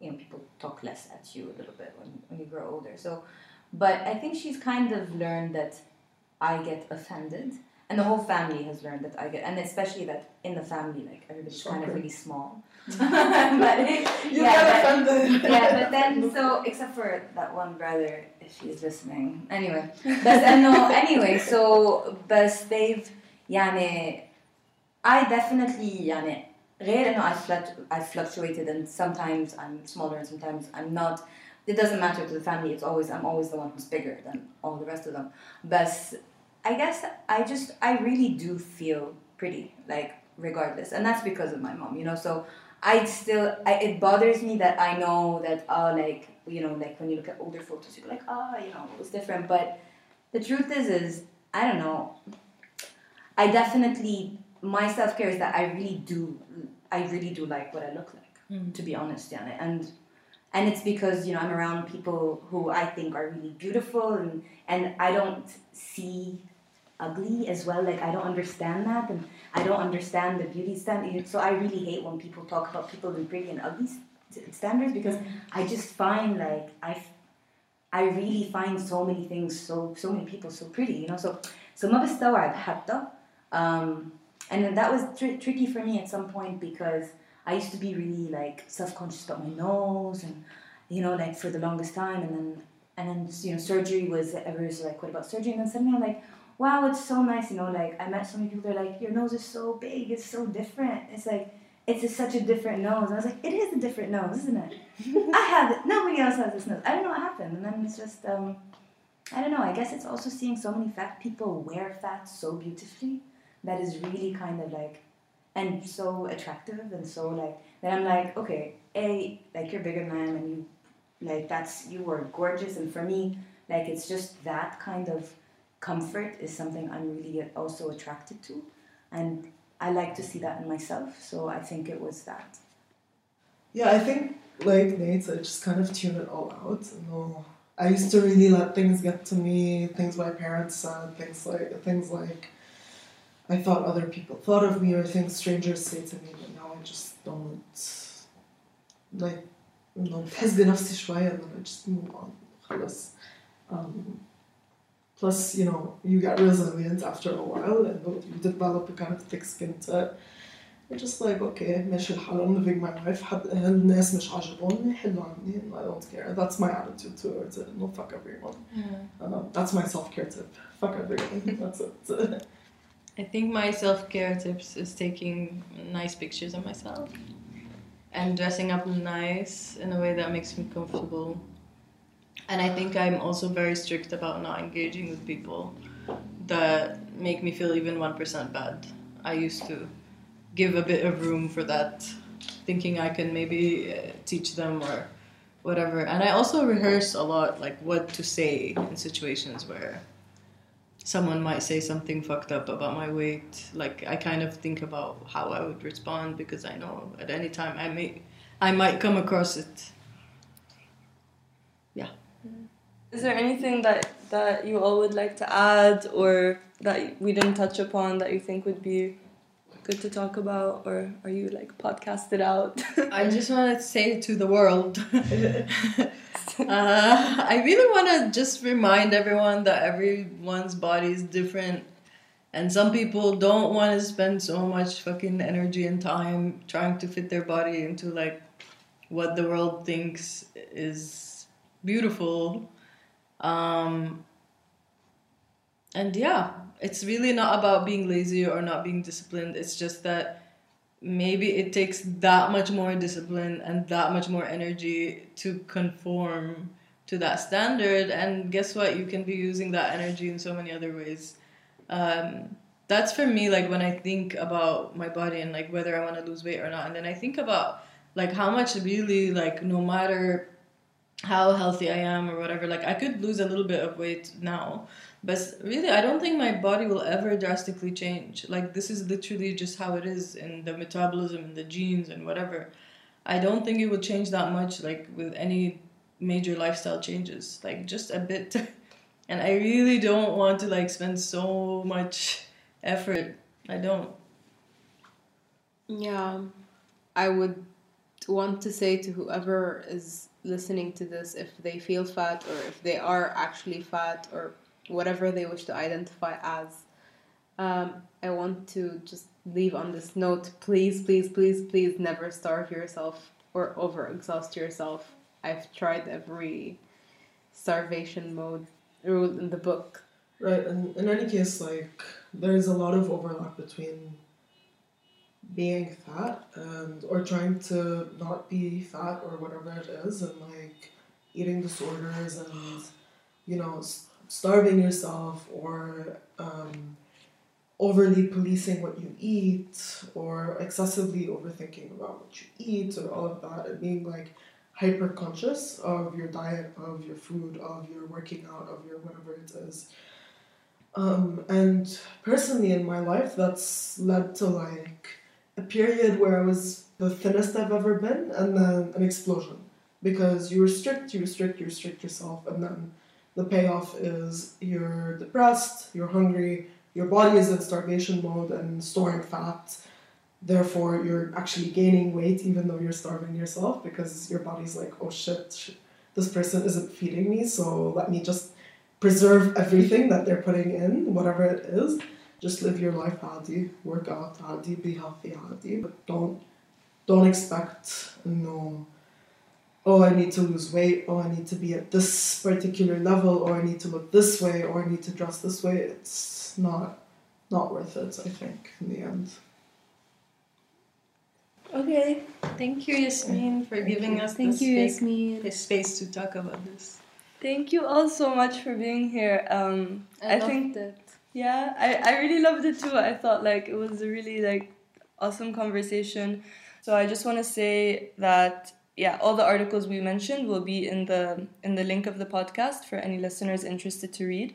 Speaker 5: you know people talk less at you a little bit when when you grow older. So, but I think she's kind of learned that I get offended and the whole family has learned that I get, and especially that in the family, like everybody's kind of really small. (laughs) but
Speaker 4: you
Speaker 5: yeah,
Speaker 4: got
Speaker 5: but,
Speaker 4: offended
Speaker 5: yeah, but then so except for that one brother, if he's listening. Anyway, but uh, no, (laughs) anyway, so but they've يعني I definitely يعني غير انه I fluct- I fluctuated and sometimes I'm smaller and sometimes I'm not it doesn't matter to the family it's always I'm always the one who's bigger than all the rest of them but I guess I just I really do feel pretty like regardless and that's because of my mom you know so I still I, it bothers me that I know that oh like you know like when you look at older photos you're like oh you know it was different. But the truth is is I don't know. I definitely my self care is that I really do I really do like what I look like hmm. to be honest yeah and and it's because you know I'm around people who I think are really beautiful and and I don't see ugly as well. Like I don't understand that. And I don't understand the beauty standard so I really hate when people talk about people in pretty and ugly st- standards because I just find like I f- I really find so many things so so many people so pretty you know so so ما بستوعب حتى um, and then that was tr- tricky for me at some point because I used to be really like self-conscious about my nose and you know like for the longest time and then and then you know surgery was everyone's like what about surgery and then suddenly I'm like wow it's so nice you know like I met so many people they're like your nose is so big it's so different. It's like it's a, such a different nose. I was like it is a different nose isn't it? (laughs) I have it nobody else has this nose. I don't know what happened and then it's just um I don't know I guess it's also seeing so many fat people wear fat so beautifully that is really kind of like and so attractive and so like that I'm like okay a like you're bigger than I am and you like that's you were gorgeous. And for me like it's just that kind of comfort is something I'm really also attracted to and I like to see that in myself so I think it was that
Speaker 4: Yeah, I think like Nate, I just kind of tune it all out. No, I used to really let things get to me, things my parents said, things like things like I thought other people thought of me or things strangers say to me, but now I just don't like no بحس بنفسي شوية and then I just move on خلص. Um, plus, you know, you get resilient after a while and you develop a kind of thick skin to it. You're just like, okay, ماشي الحال, I'm living my life. حد الناس مش عاجبهم يحلوا عني. I don't care. That's my attitude towards it. No, fuck everyone. Uh, that's my self-care tip. Fuck everyone. (laughs) That's it.
Speaker 3: I think my self care tips is taking nice pictures of myself and dressing up nice in a way that makes me comfortable. and I think I'm also very strict about not engaging with people that make me feel even 1% bad. I used to give a bit of room for that, thinking I can maybe uh, teach them or whatever. And I also rehearse a lot, like what to say in situations where someone might say something fucked up about my weight like i kind of think about how i would respond because i know at any time i may i might come across it
Speaker 2: Is there anything that that you all would like to add or that we didn't touch upon that you think would be good to talk about? Or are you like podcasted out? (laughs)
Speaker 3: i just want to say to the world. (laughs) (laughs) Uh, i really want to just remind everyone that everyone's body is different. And some people don't want to spend so much fucking energy and time trying to fit their body into like what the world thinks is beautiful um, and yeah, it's really not about being lazy or not being disciplined. It's just that maybe it takes that much more discipline and that much more energy to conform to that standard. And guess what? You can be using that energy in so many other ways. Um, that's for me, like when I think about my body and like whether I want to lose weight or not. And then I think about like how much really, like, no matter how healthy I am or whatever. Like I could lose a little bit of weight now, but really I don't think my body will ever drastically change. Like this is literally just how it is in the metabolism and the genes and whatever. I don't think it will change that much like with any major lifestyle changes. Like just a bit. (laughs) and I really don't want to like spend so much effort. I don't.
Speaker 6: Yeah, I would want to say to whoever is listening to this if they feel fat or if they are actually fat or whatever they wish to identify as. Um, I want to just leave on this note. Please, please, please, please never starve yourself or over exhaust yourself. I've tried every starvation mode rule in the book.
Speaker 4: Right, and in any case, like there's a lot of overlap between being fat and or trying to not be fat or whatever it is and like eating disorders and you know starving yourself or um, overly policing what you eat or excessively overthinking about what you eat or all of that and being like hyper conscious of your diet of your food of your working out of your whatever it is. Um, and personally in my life that's led to like a period where I was the thinnest I've ever been, and then an explosion. Because you restrict, you restrict, you restrict yourself, and then the payoff is you're depressed, you're hungry, your body is in starvation mode and storing fat. Therefore, you're actually gaining weight even though you're starving yourself because your body's like, oh shit, sh- this person isn't feeding me, so let me just preserve everything that they're putting in, whatever it is just live your life عادي work out عادي be healthy عادي but don't don't expect no oh I need to lose weight oh I need to be at this particular level or I need to look this way or I need to dress this way it's not not worth it I think in the end
Speaker 3: Okay, thank you, Yasmin, for giving us
Speaker 6: Thank
Speaker 3: this
Speaker 6: you,
Speaker 3: space,
Speaker 6: Yasmin.
Speaker 3: this space to talk about this.
Speaker 2: Thank you all so much for being here. Um, I, think
Speaker 6: that.
Speaker 2: yeah, I, I really loved it too. I thought like it was a really like awesome conversation. So I just want to say that yeah, all the articles we mentioned will be in the in the link of the podcast for any listeners interested to read.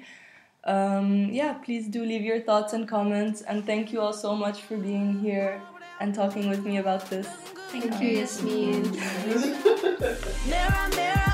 Speaker 2: Um, yeah, please do leave your thoughts and comments, and thank you all so much for being here and talking with me about this.
Speaker 6: Thank you, Yasmin. (laughs)
Speaker 1: Mirror, mirror